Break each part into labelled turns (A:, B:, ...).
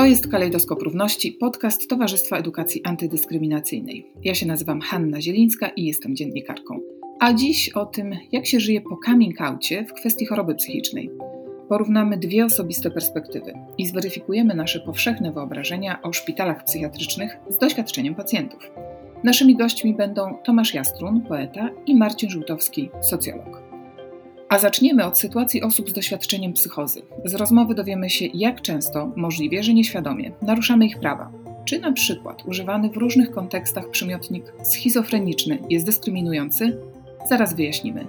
A: To jest Kalejdoskop Równości, podcast Towarzystwa Edukacji Antydyskryminacyjnej. Ja się nazywam Hanna Zielińska i jestem dziennikarką. A dziś o tym, jak się żyje po coming outie w kwestii choroby psychicznej. Porównamy dwie osobiste perspektywy i zweryfikujemy nasze powszechne wyobrażenia o szpitalach psychiatrycznych z doświadczeniem pacjentów. Naszymi gośćmi będą Tomasz Jastrun, poeta, i Marcin Żółtowski, socjolog. A zaczniemy od sytuacji osób z doświadczeniem psychozy. Z rozmowy dowiemy się, jak często, możliwie, że nieświadomie, naruszamy ich prawa. Czy na przykład używany w różnych kontekstach przymiotnik schizofreniczny jest dyskryminujący? Zaraz wyjaśnimy.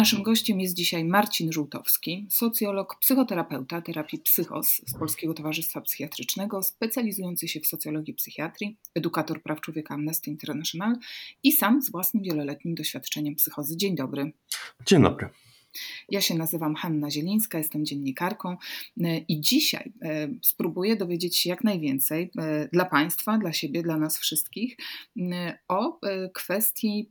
A: Naszym gościem jest dzisiaj Marcin Żółtowski, socjolog, psychoterapeuta terapii psychos z Polskiego Towarzystwa Psychiatrycznego, specjalizujący się w socjologii psychiatrii, edukator praw człowieka Amnesty International i sam z własnym wieloletnim doświadczeniem psychozy. Dzień dobry.
B: Dzień dobry.
A: Ja się nazywam Hanna Zielińska, jestem dziennikarką e, i dzisiaj e, spróbuję dowiedzieć się jak najwięcej e, dla Państwa, dla siebie, dla nas wszystkich o kwestii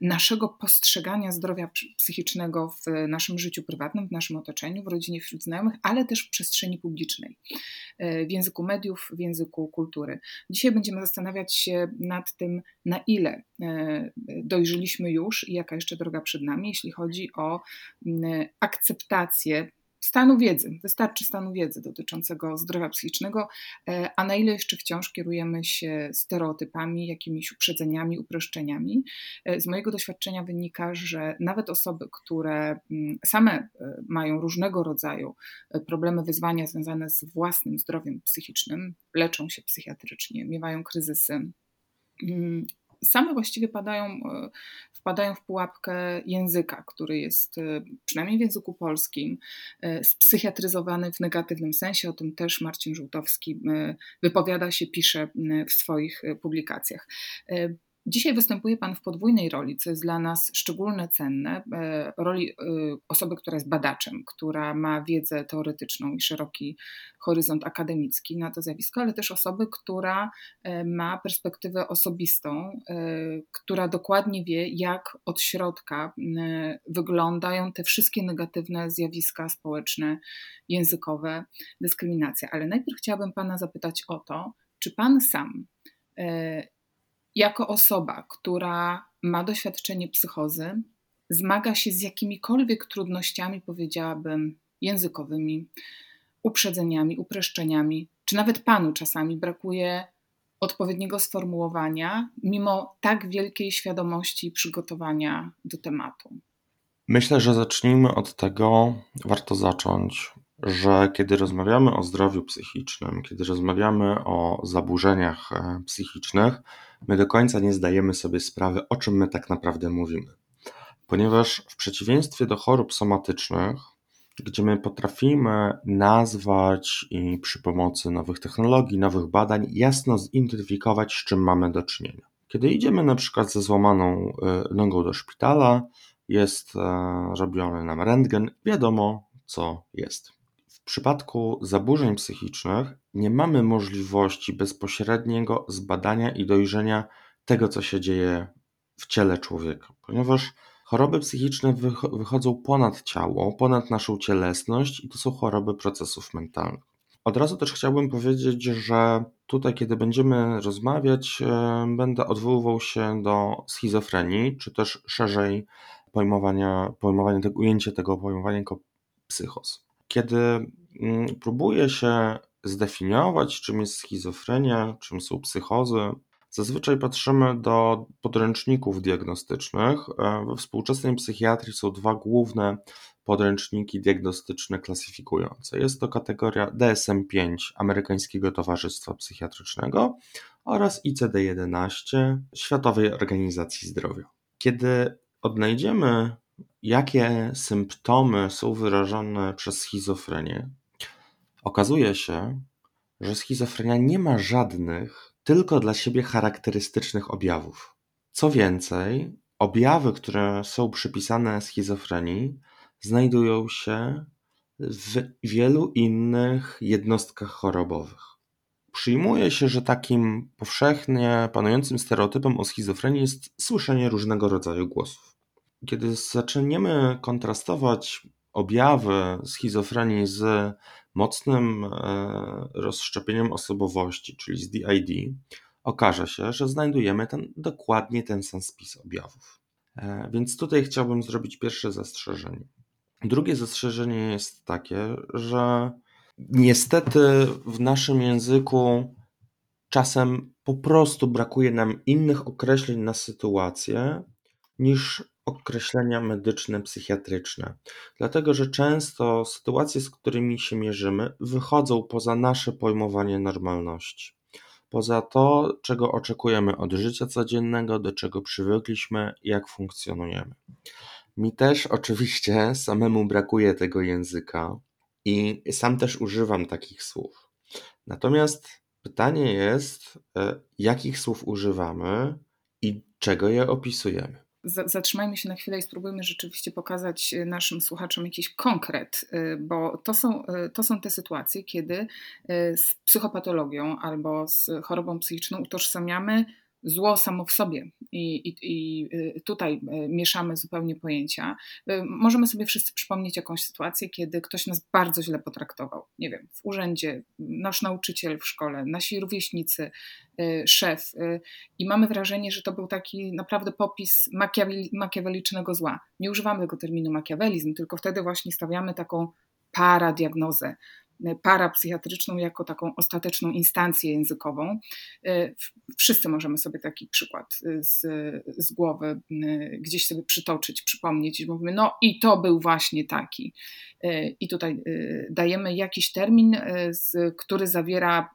A: naszego postrzegania zdrowia psychicznego w naszym życiu prywatnym, w naszym otoczeniu, w rodzinie, wśród znajomych, ale też w przestrzeni publicznej, w języku mediów, w języku kultury. Dzisiaj będziemy zastanawiać się nad tym, na ile dojrzeliśmy już i jaka jeszcze droga przed nami, jeśli chodzi o akceptację stanu wiedzy, wystarczy stanu wiedzy dotyczącego zdrowia psychicznego, e, a na ile jeszcze wciąż kierujemy się stereotypami, jakimiś uprzedzeniami, uproszczeniami. E, z mojego doświadczenia wynika, że nawet osoby, które mm, same e, mają różnego rodzaju problemy, wyzwania związane z własnym zdrowiem psychicznym, leczą się psychiatrycznie, miewają kryzysy, mm, same właściwie padają, e, wpadają w pułapkę języka, który jest e, przynajmniej w języku polskim e, spsychiatryzowany w negatywnym sensie. O tym też Marcin Żółtowski wypowiada się, pisze w swoich publikacjach. Dzisiaj występuje Pan w podwójnej roli, co jest dla nas szczególnie cenne. E, roli e, osoby, która jest badaczem, która ma wiedzę teoretyczną i szeroki horyzont akademicki na to zjawisko, ale też osoby, która e, ma perspektywę osobistą, która dokładnie wie, jak od środka wyglądają te wszystkie negatywne zjawiska społeczne, językowe, dyskryminacja. Ale najpierw chciałabym Pana zapytać o to, czy Pan sam jako osoba, która ma doświadczenie psychozy, zmaga się z jakimikolwiek trudnościami, powiedziałabym, językowymi, uprzedzeniami, upreszczeniami, czy nawet panu czasami brakuje odpowiedniego sformułowania, mimo tak wielkiej świadomości i przygotowania do tematu?
B: Myślę, że zacznijmy od tego, warto zacząć, że kiedy rozmawiamy o zdrowiu psychicznym, kiedy rozmawiamy o zaburzeniach e, psychicznych, my do końca nie zdajemy sobie sprawy, o czym my tak naprawdę mówimy. Ponieważ w przeciwieństwie do chorób somatycznych, gdzie my potrafimy nazwać i przy pomocy nowych technologii, nowych badań jasno zidentyfikować, z czym mamy do czynienia. Kiedy idziemy na przykład ze złamaną e, nogą do szpitala, jest e, robiony nam rentgen, wiadomo co jest. W przypadku zaburzeń psychicznych nie mamy możliwości bezpośredniego zbadania i dojrzenia tego, co się dzieje w ciele człowieka, ponieważ choroby psychiczne wychodzą ponad ciało, ponad naszą cielesność i to są choroby procesów mentalnych. Od razu też chciałbym powiedzieć, że tutaj, kiedy będziemy rozmawiać, e, będę odwoływał się do schizofrenii, czy też szerzej pojmowania, pojmowania tego, tego pojmowania jako psychos. Kiedy mm, próbuje się zdefiniować, czym jest schizofrenia, czym są psychozy, zazwyczaj patrzymy do podręczników diagnostycznych. E, we współczesnej psychiatrii są dwa główne podręczniki diagnostyczne klasyfikujące. Jest to kategoria DSM-5 Amerykańskiego Towarzystwa Psychiatrycznego oraz ICD-11 Światowej Organizacji Zdrowia. Kiedy odnajdziemy jakie symptomy są wyrażane przez schizofrenię, okazuje się, że schizofrenia nie ma żadnych tylko dla siebie charakterystycznych objawów. Co więcej, objawy, które są przypisane schizofrenii, znajdują się w wielu innych jednostkach chorobowych. Przyjmuje się, że takim powszechnie panującym stereotypem o schizofrenii jest słyszenie różnego rodzaju głosów. Kiedy zaczniemy kontrastować objawy schizofrenii z mocnym e, rozszczepieniem osobowości, czyli z DID, okaże się, że znajdujemy ten, dokładnie ten sam spis objawów. E, więc tutaj chciałbym zrobić pierwsze zastrzeżenie. Drugie zastrzeżenie jest takie, że niestety w naszym języku czasem po prostu brakuje nam innych określeń na sytuację niż określenia medyczne, psychiatryczne. Dlatego, że często sytuacje, z którymi się mierzymy, wychodzą poza nasze pojmowanie normalności. Poza to, czego oczekujemy od życia codziennego, do czego przywykliśmy, jak funkcjonujemy. Mi też oczywiście samemu brakuje tego języka i sam też używam takich słów. Natomiast pytanie jest, e, jakich słów używamy i czego je opisujemy
A: zatrzymajmy się na chwilę i spróbujmy rzeczywiście pokazać e, naszym słuchaczom jakiś konkret, e, bo to są, e, to są te sytuacje, kiedy z psychopatologią albo z chorobą psychiczną utożsamiamy zło samo w sobie i, i, i, tutaj mieszamy zupełnie pojęcia. Możemy sobie wszyscy przypomnieć jakąś sytuację, kiedy ktoś nas bardzo źle potraktował. Nie wiem, w urzędzie, nasz nauczyciel w szkole, nasi rówieśnicy, szef i mamy wrażenie, że to był taki naprawdę popis makiawelicznego zła. Nie używamy tego terminu makiawelizm, tylko wtedy właśnie stawiamy taką paradiagnozę parapsychiatryczną jako taką ostateczną instancję językową. E, wszyscy możemy sobie taki przykład e, z, z głowy e, gdzieś sobie przytoczyć, przypomnieć i mówimy, no i to był właśnie taki. I tutaj dajemy jakiś termin, który zawiera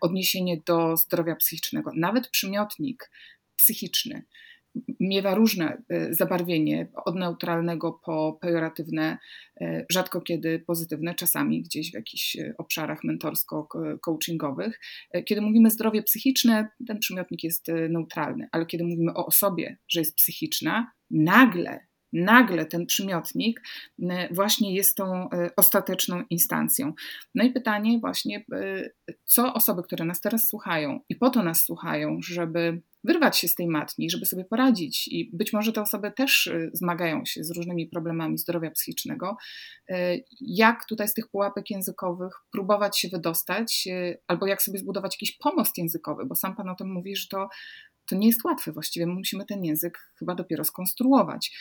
A: odniesienie do zdrowia psychicznego. Nawet przymiotnik psychiczny miewa różne e, zabarwienie, od neutralnego po pejoratywne, e, rzadko kiedy pozytywne, czasami gdzieś w jakichś e, obszarach mentorsko-coachingowych. Kiedy mówimy zdrowie psychiczne, ten przymiotnik jest neutralny, ale kiedy mówimy o osobie, że jest psychiczna, nagle nagle ten przymiotnik właśnie jest tą ostateczną instancją. No i pytanie właśnie, co osoby, które nas teraz słuchają i po to nas słuchają, żeby wyrwać się z tej matni, żeby sobie poradzić. I być może te osoby też y, zmagają się z różnymi problemami zdrowia psychicznego. Y, jak tutaj z tych pułapek językowych próbować się wydostać, y, albo jak sobie zbudować jakiś pomost językowy, bo sam Pan o tym mówi, że to to nie jest łatwe. Właściwie musimy ten język chyba dopiero skonstruować.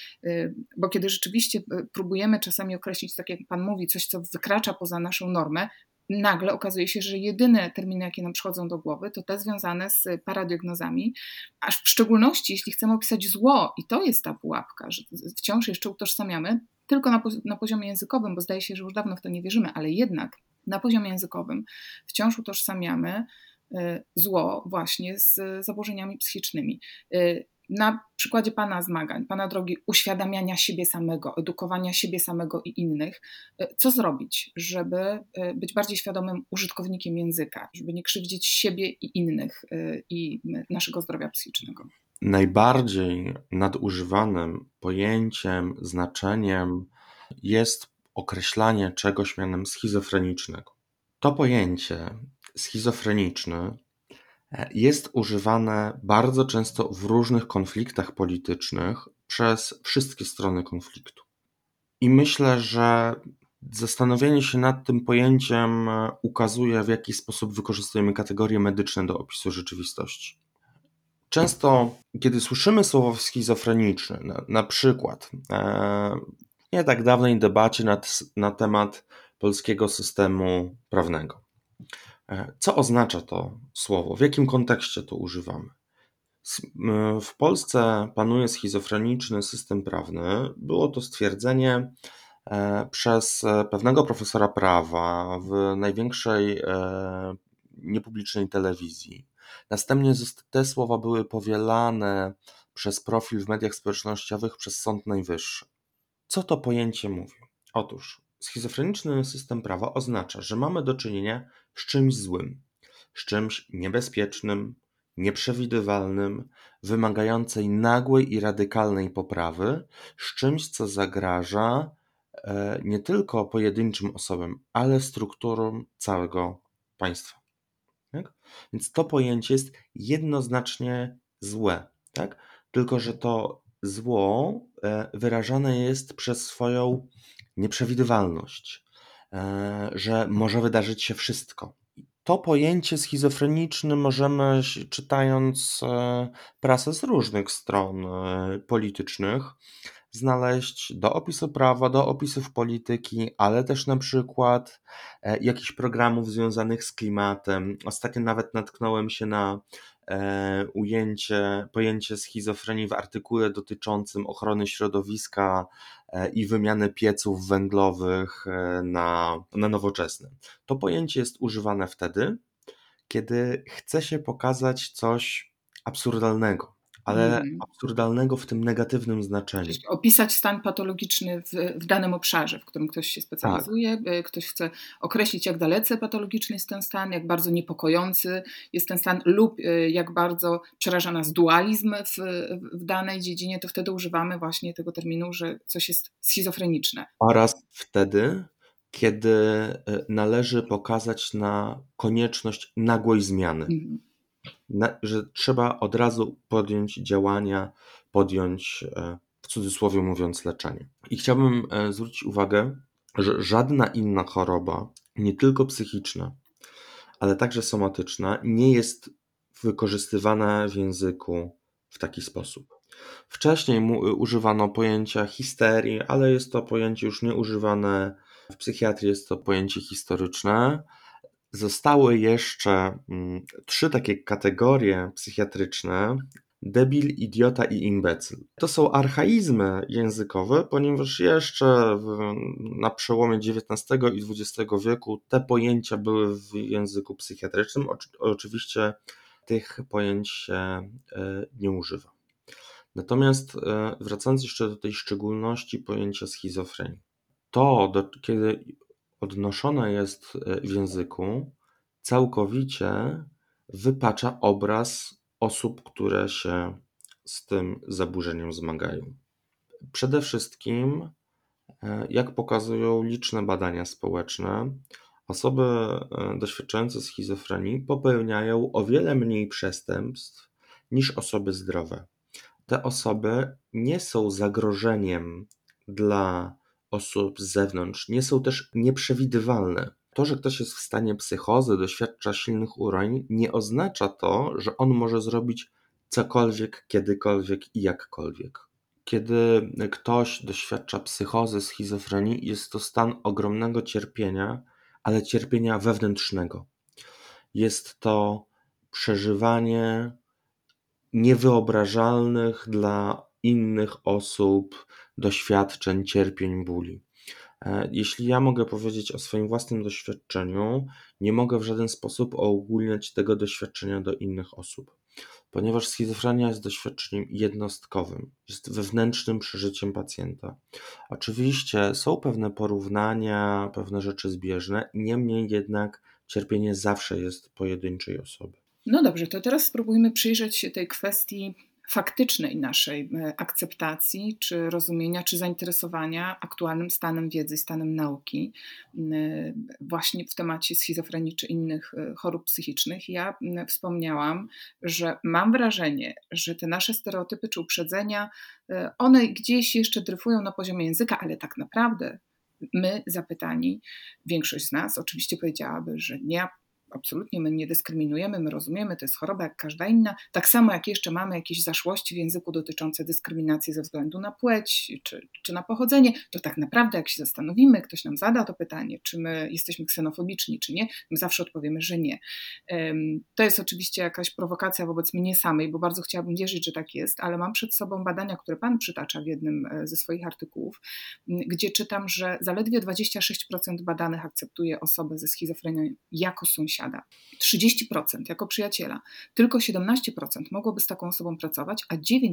A: Bo kiedy rzeczywiście próbujemy czasami określić, tak jak Pan mówi, coś, co wykracza poza naszą normę, nagle okazuje się, że jedyne terminy, jakie nam przychodzą do głowy, to te związane z paradiagnozami, aż w szczególności jeśli chcemy opisać zło, i to jest ta pułapka, że wciąż jeszcze utożsamiamy tylko na, na poziomie językowym, bo zdaje się, że już dawno w to nie wierzymy, ale jednak na poziomie językowym wciąż utożsamiamy y, zło właśnie z zaburzeniami psychicznymi. Y, na przykładzie Pana zmagań, Pana drogi uświadamiania siebie samego, edukowania siebie samego i innych, e, co zrobić, żeby e, być bardziej świadomym użytkownikiem języka, żeby nie krzywdzić siebie i innych e, i naszego zdrowia psychicznego?
B: Najbardziej nadużywanym pojęciem, znaczeniem jest określanie czegoś mianem schizofrenicznego. To pojęcie schizofreniczny jest używane bardzo często w różnych konfliktach politycznych przez wszystkie strony konfliktu. I myślę, że zastanowienie się nad tym pojęciem ukazuje, w jaki sposób wykorzystujemy kategorie medyczne do opisu rzeczywistości. Często, kiedy słyszymy słowo schizofreniczny, na, na przykład e, nie tak dawnej debacie nad, na temat polskiego systemu prawnego, co oznacza to słowo? W jakim kontekście to używamy? W Polsce panuje schizofreniczny system prawny. Było to stwierdzenie e, przez e, pewnego profesora prawa w największej niepublicznej telewizji. Następnie te słowa były powielane przez profil w mediach społecznościowych przez Sąd Najwyższy. Co to pojęcie mówi? Otóż schizofreniczny system prawa oznacza, że mamy do czynienia z czymś złym, z czymś niebezpiecznym, nieprzewidywalnym, wymagającej nagłej i radykalnej poprawy, z czymś, co zagraża e, nie tylko pojedynczym osobom, ale strukturom całego państwa. Tak? Więc to pojęcie jest jednoznacznie złe. Tak? Tylko, że to zło e, wyrażane jest przez swoją nieprzewidywalność, że może wydarzyć się wszystko. To pojęcie schizofreniczne możemy, czytając e, prasę z różnych stron politycznych, znaleźć do opisu prawa, do opisów polityki, ale też na przykład jakichś programów związanych z klimatem. Ostatnio nawet natknąłem się na E, ujęcie, pojęcie schizofrenii w artykule dotyczącym ochrony środowiska e, i wymiany pieców węglowych e, na, na nowoczesne. To pojęcie jest używane wtedy, kiedy chce się pokazać coś absurdalnego ale mm. absurdalnego w tym negatywnym znaczeniu.
A: Opisać stan patologiczny w, w, danym obszarze, w którym ktoś się specjalizuje, tak. ktoś chce określić, jak dalece patologiczny jest ten stan, jak bardzo niepokojący jest ten stan, lub e, jak bardzo przeraża nas dualizm w, w danej dziedzinie, to wtedy używamy właśnie tego terminu, że coś jest schizofreniczne.
B: Oraz wtedy, kiedy e, należy pokazać na konieczność nagłej zmiany. Mm na, że trzeba od razu podjąć działania, podjąć e, w cudzysłowie mówiąc leczenie. I chciałbym e, zwrócić uwagę, że żadna inna choroba, nie tylko psychiczna, ale także somatyczna, nie jest wykorzystywana w języku w taki sposób. Wcześniej używano pojęcia histerii, ale jest to pojęcie już nieużywane w psychiatrii, jest to pojęcie historyczne. Zostały jeszcze mm, trzy takie kategorie psychiatryczne: debil, idiota i imbecyl. To są archaizmy językowe, ponieważ jeszcze w, na przełomie XIX i XX wieku te pojęcia były w języku psychiatrycznym. oczywiście tych pojęć się e, nie używa. Natomiast e, wracając jeszcze do tej szczególności pojęcia schizofrenii, to do, kiedy odnoszone jest e, w języku, całkowicie wypacza obraz osób, które się z tym zaburzeniem zmagają. Przede wszystkim, e, jak pokazują liczne badania społeczne, osoby e, doświadczające schizofrenii popełniają o wiele mniej przestępstw niż osoby zdrowe. Te osoby nie są zagrożeniem dla osób z zewnątrz nie są też nieprzewidywalne. To, że ktoś jest w stanie psychozy, doświadcza silnych urań, nie oznacza to, że on może zrobić cokolwiek, kiedykolwiek i jakkolwiek. Kiedy ktoś doświadcza psychozy, schizofrenii, jest to stan ogromnego cierpienia, ale cierpienia wewnętrznego. Jest to przeżywanie niewyobrażalnych dla innych osób doświadczeń, cierpień, bóli. E, jeśli ja mogę powiedzieć o swoim własnym doświadczeniu, nie mogę w żaden sposób ogólniać tego doświadczenia do innych osób, ponieważ schizofrenia jest doświadczeniem jednostkowym, jest wewnętrznym przeżyciem pacjenta. Oczywiście są pewne porównania, pewne rzeczy zbieżne, niemniej jednak cierpienie zawsze jest pojedynczej osoby.
A: No dobrze, to teraz spróbujmy przyjrzeć się tej kwestii faktycznej naszej e, akceptacji, czy rozumienia, czy zainteresowania aktualnym stanem wiedzy, stanem nauki, właśnie w temacie schizofrenii czy innych e, chorób psychicznych. Ja wspomniałam, że mam wrażenie, że te nasze stereotypy czy uprzedzenia, e, one gdzieś jeszcze dryfują na poziomie języka, ale tak naprawdę my zapytani, większość z nas oczywiście powiedziałaby, że nie absolutnie my nie dyskryminujemy, my rozumiemy, to jest choroba jak każda inna. Tak samo jak jeszcze mamy jakieś zaszłości w języku dotyczące dyskryminacji ze względu na płeć czy, czy na pochodzenie, to tak naprawdę jak się zastanowimy, ktoś nam zada to pytanie, czy my jesteśmy ksenofobiczni, czy nie, my zawsze odpowiemy, że nie. To jest oczywiście jakaś prowokacja wobec mnie samej, bo bardzo chciałabym wierzyć, że tak jest, ale mam przed sobą badania, które Pan przytacza w jednym e, ze swoich artykułów, gdzie czytam, że zaledwie 26% badanych akceptuje osobę ze schizofrenią jako sąsiada sąsiada, 30% jako przyjaciela, tylko 17% mogłoby z taką osobą pracować, a 9%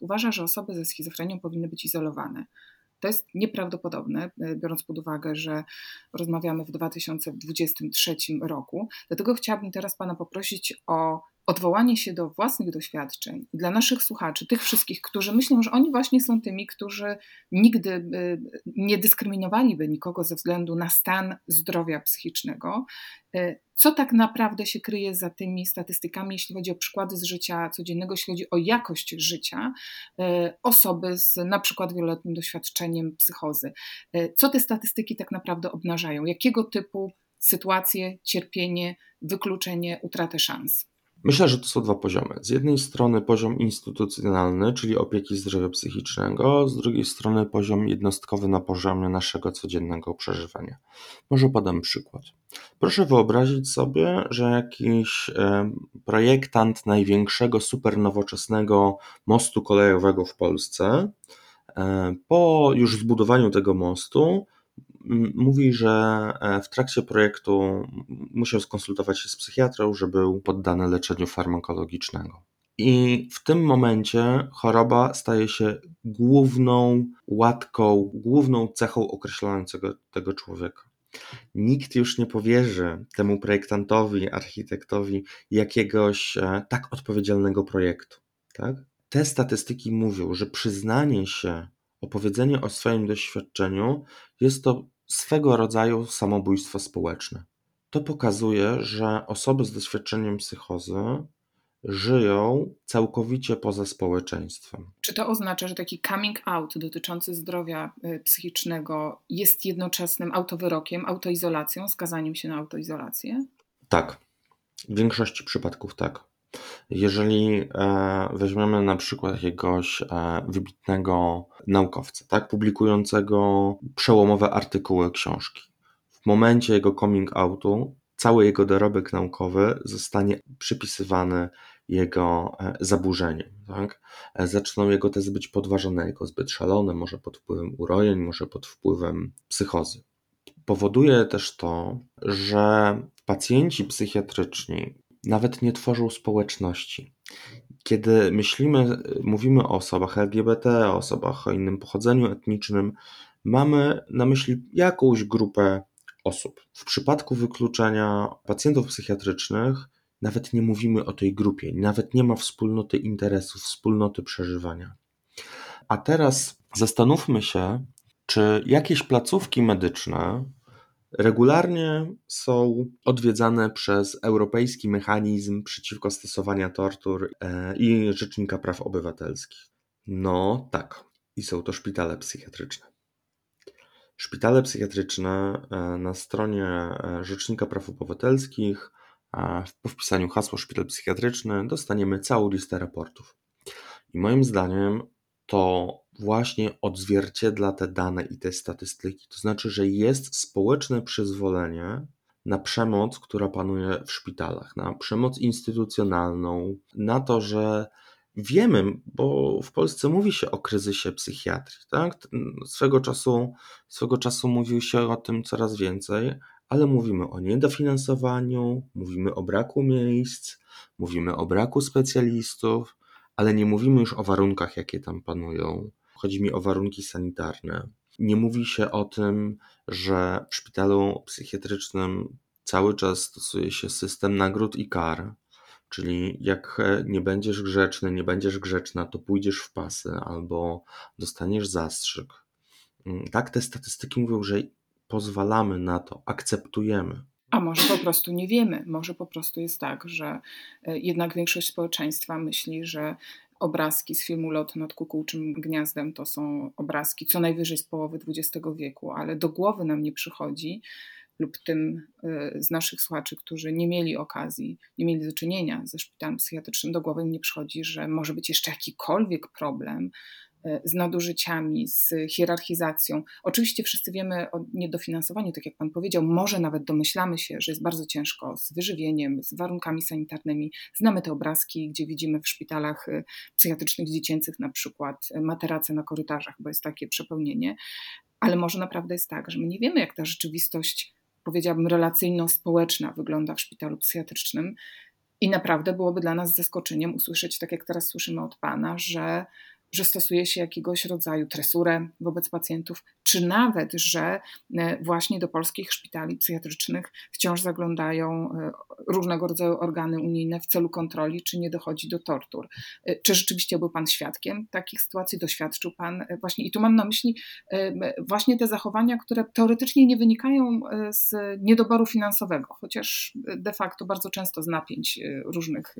A: uważa, że osoby ze schizofrenią powinny być izolowane. To jest nieprawdopodobne, e, biorąc pod uwagę, że rozmawiamy w 2023 roku. Dlatego chciałabym teraz Pana poprosić o odwołanie się do własnych doświadczeń i dla naszych słuchaczy, tych wszystkich, którzy myślą, że oni właśnie są tymi, którzy nigdy e, nie dyskryminowaliby nikogo ze względu na stan zdrowia psychicznego, e, co tak naprawdę się kryje za tymi statystykami, jeśli chodzi o przykłady z życia codziennego, jeśli chodzi o jakość życia e, osoby z na przykład wieloletnim doświadczeniem psychozy. Co te statystyki tak naprawdę obnażają? Jakiego typu sytuacje, cierpienie, wykluczenie, utratę szans?
B: Myślę, że to są dwa poziomy. Z jednej strony poziom instytucjonalny, czyli opieki zdrowia psychicznego, z drugiej strony poziom jednostkowy na poziomie naszego codziennego przeżywania. Może podam przykład. Proszę wyobrazić sobie, że jakiś projektant największego supernowoczesnego mostu kolejowego w Polsce po już zbudowaniu tego mostu mówi, że e, w trakcie projektu musiał skonsultować się z psychiatrą, że był poddany leczeniu farmakologicznemu. I w tym momencie choroba staje się główną łatką, główną cechą określającego tego człowieka. Nikt już nie powierzy temu projektantowi, architektowi jakiegoś e, tak odpowiedzialnego projektu. Tak? Te statystyki mówią, że przyznanie się Opowiedzenie o swoim doświadczeniu jest to swego rodzaju samobójstwo społeczne. To pokazuje, że osoby z doświadczeniem psychozy żyją całkowicie poza społeczeństwem.
A: Czy to oznacza, że taki coming out dotyczący zdrowia y, psychicznego jest jednoczesnym autowyrokiem, autoizolacją, skazaniem się na autoizolację?
B: Tak. W większości przypadków tak. Jeżeli e, weźmiemy na przykład jakiegoś e, wybitnego naukowca, tak, publikującego przełomowe artykuły, książki, w momencie jego coming outu cały jego dorobek naukowy zostanie przypisywany jego e, zaburzeniom. Tak? Zaczną jego tezy być podważone jako zbyt szalone, może pod wpływem urojeń, może pod wpływem psychozy. Powoduje też to, że pacjenci psychiatryczni nawet nie tworzą społeczności. Kiedy myślimy, mówimy o osobach LGBT, o osobach o innym pochodzeniu etnicznym, mamy na myśli jakąś grupę osób. W przypadku wykluczenia pacjentów psychiatrycznych nawet nie mówimy o tej grupie, nawet nie ma wspólnoty interesów, wspólnoty przeżywania. A teraz zastanówmy się, czy jakieś placówki medyczne Regularnie są odwiedzane przez Europejski Mechanizm Przeciwko Stosowaniu Tortur e, i Rzecznika Praw Obywatelskich. No tak, i są to szpitale psychiatryczne. Szpitale psychiatryczne e, na stronie e, Rzecznika Praw Obywatelskich po wpisaniu hasła szpital psychiatryczny dostaniemy całą listę raportów. I moim zdaniem to właśnie odzwierciedla te dane i te statystyki. To znaczy, że jest społeczne przyzwolenie na przemoc, która panuje w szpitalach, na przemoc instytucjonalną, na to, że wiemy, bo w Polsce mówi się o kryzysie psychiatrii, tak? Swego czasu, swego czasu mówił się o tym coraz więcej, ale mówimy o niedofinansowaniu, mówimy o braku miejsc, mówimy o braku specjalistów, ale nie mówimy już o warunkach, jakie tam panują. Chodzi mi o warunki sanitarne. Nie mówi się o tym, że w szpitalu psychiatrycznym cały czas stosuje się system nagród i kar. Czyli jak nie będziesz grzeczny, nie będziesz grzeczna, to pójdziesz w pasy albo dostaniesz zastrzyk. Mm, tak, te statystyki mówią, że pozwalamy na to, akceptujemy.
A: A może po prostu nie wiemy, może po prostu jest tak, że e, jednak większość społeczeństwa myśli, że obrazki z filmu Lot nad kukułczym gniazdem to są obrazki co najwyżej z połowy XX wieku, ale do głowy nam nie przychodzi, lub tym e, z naszych słuchaczy, którzy nie mieli okazji, nie mieli do czynienia ze szpitalem psychiatrycznym, do głowy nie przychodzi, że może być jeszcze jakikolwiek problem z nadużyciami, z hierarchizacją. Oczywiście wszyscy wiemy o niedofinansowaniu, tak jak Pan powiedział, może nawet domyślamy się, że jest bardzo ciężko z wyżywieniem, z warunkami sanitarnymi. Znamy te obrazki, gdzie widzimy w szpitalach e, psychiatrycznych dziecięcych na przykład e, materace na korytarzach, bo jest takie przepełnienie, ale może naprawdę jest tak, że my nie wiemy, jak ta rzeczywistość, powiedziałabym, relacyjno-społeczna wygląda w szpitalu psychiatrycznym. I naprawdę byłoby dla nas zaskoczeniem usłyszeć, tak jak teraz słyszymy od Pana, że że stosuje się jakiegoś rodzaju tresurę wobec pacjentów, czy nawet, że e, właśnie do polskich szpitali psychiatrycznych wciąż zaglądają e, różnego rodzaju organy unijne w celu kontroli, czy nie dochodzi do tortur. E, czy rzeczywiście był Pan świadkiem takich sytuacji? Doświadczył Pan właśnie, i tu mam na myśli właśnie te zachowania, które teoretycznie nie wynikają z niedoboru finansowego, chociaż de facto bardzo często z napięć różnych,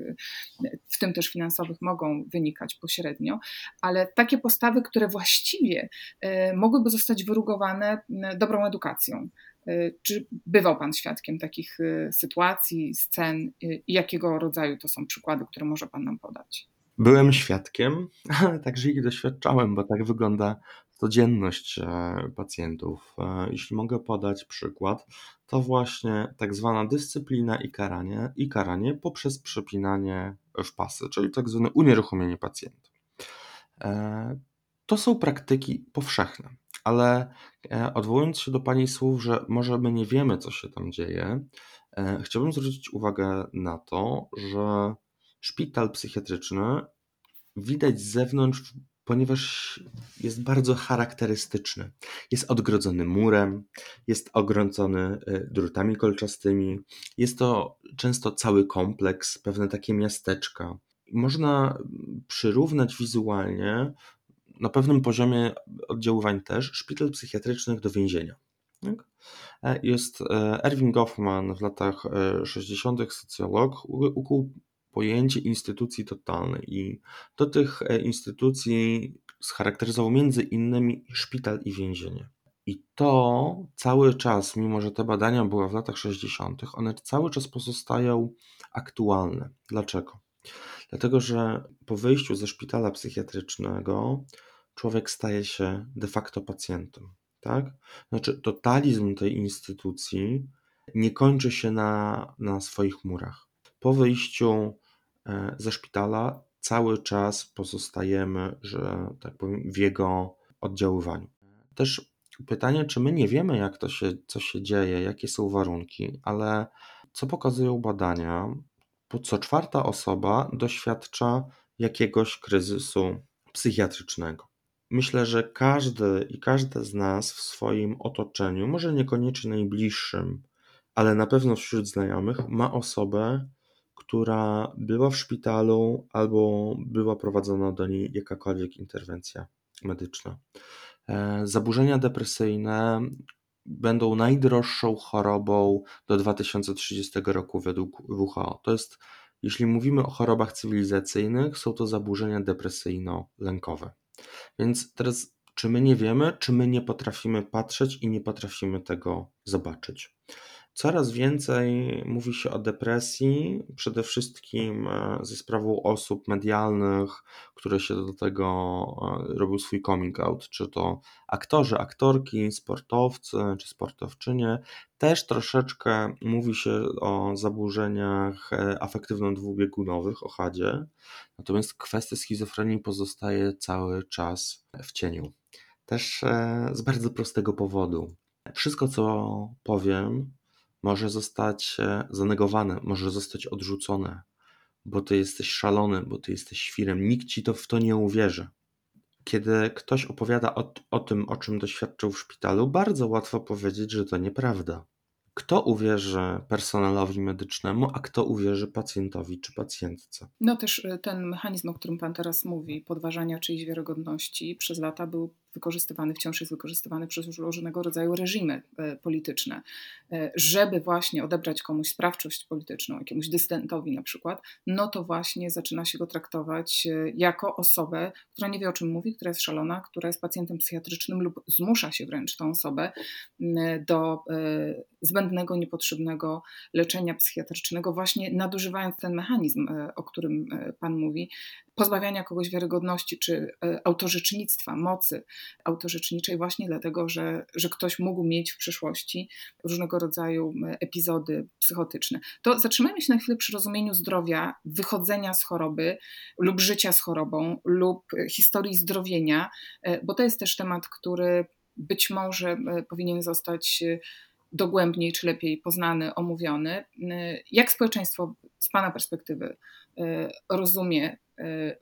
A: w tym też finansowych, mogą wynikać pośrednio, ale takie postawy, które właściwie e, mogłyby zostać wyrugowane dobrą edukacją. E, czy bywał Pan świadkiem takich e, sytuacji, scen i jakiego rodzaju to są przykłady, które może Pan nam podać?
B: Byłem świadkiem, ale także ich doświadczałem, bo tak wygląda codzienność pacjentów. Jeśli mogę podać przykład, to właśnie tak zwana dyscyplina i karanie, i karanie poprzez przepinanie w pasy, czyli tak zwane unieruchomienie pacjenta. E, to są praktyki powszechne, ale e, odwołując się do Pani słów, że może my nie wiemy, co się tam dzieje, e, chciałbym zwrócić uwagę na to, że szpital psychiatryczny widać z zewnątrz, ponieważ jest bardzo charakterystyczny. Jest odgrodzony murem, jest ogrodzony drutami kolczastymi. Jest to często cały kompleks, pewne takie miasteczka można przyrównać wizualnie na pewnym poziomie oddziaływań też szpital psychiatrycznych do więzienia. Tak? E, jest e, Erwin Goffman w latach 60. E, socjolog ukuł pojęcie instytucji totalnej i do tych instytucji scharakteryzował między innymi szpital i więzienie. I to cały czas, mimo że te badania były w latach 60., one cały czas pozostają aktualne. Dlaczego? Dlatego, że po wyjściu ze szpitala psychiatrycznego człowiek staje się de facto pacjentem. Tak? Znaczy, totalizm tej instytucji nie kończy się na, na swoich murach. Po wyjściu e, ze szpitala cały czas pozostajemy, że tak powiem, w jego oddziaływaniu. Też pytanie, czy my nie wiemy, jak to się, co się dzieje, jakie są warunki, ale co pokazują badania, co czwarta osoba doświadcza jakiegoś kryzysu psychiatrycznego. Myślę, że każdy i każda z nas w swoim otoczeniu, może niekoniecznie najbliższym, ale na pewno wśród znajomych, ma osobę, która była w szpitalu albo była prowadzona do niej jakakolwiek interwencja medyczna. E, zaburzenia depresyjne będą najdroższą chorobą do 2030 roku według WHO. To jest, jeśli mówimy o chorobach cywilizacyjnych, są to zaburzenia depresyjno-lękowe. Więc teraz, czy my nie wiemy, czy my nie potrafimy patrzeć i nie potrafimy tego zobaczyć? Coraz więcej mówi się o depresji, przede wszystkim e, ze sprawą osób medialnych, które się do tego e, robią swój coming out, czy to aktorzy, aktorki, sportowcy czy sportowczynie. Też troszeczkę mówi się o zaburzeniach e, afektywno-dwubiegunowych, o chadzie, natomiast kwestia schizofrenii pozostaje cały czas w cieniu. Też z bardzo prostego powodu. Wszystko, co powiem, może zostać e, zanegowane, może zostać odrzucone, bo ty jesteś szalony, bo ty jesteś świrem. Nikt ci to w to nie uwierzy. Kiedy ktoś opowiada o, o tym, o czym doświadczył w szpitalu, bardzo łatwo powiedzieć, że to nieprawda. Kto uwierzy personelowi medycznemu, a kto uwierzy pacjentowi czy pacjentce?
A: No też e, ten mechanizm, o którym Pan teraz mówi, podważania czyjejś wiarygodności, przez lata był wykorzystywany, wciąż jest wykorzystywany przez różnego rodzaju reżimy e, polityczne, e, żeby właśnie odebrać komuś sprawczość polityczną, jakiemuś dysydentowi na przykład, no to właśnie zaczyna się go traktować e, jako osobę, która nie wie o czym mówi, która jest szalona, która jest pacjentem psychiatrycznym lub zmusza się wręcz tą osobę do zbędnego, niepotrzebnego leczenia psychiatrycznego, właśnie nadużywając ten mechanizm, o którym Pan mówi, pozbawiania kogoś wiarygodności czy e, autorzecznictwa, mocy autorzeczniczej, właśnie dlatego, że, że ktoś mógł mieć w przyszłości różnego rodzaju epizody psychotyczne. To zatrzymajmy się na chwilę przy rozumieniu zdrowia, wychodzenia z choroby lub życia z chorobą lub historii zdrowienia, e, bo to jest też temat, który być może e, powinien zostać dogłębniej czy lepiej poznany, omówiony. Jak społeczeństwo z Pana perspektywy rozumie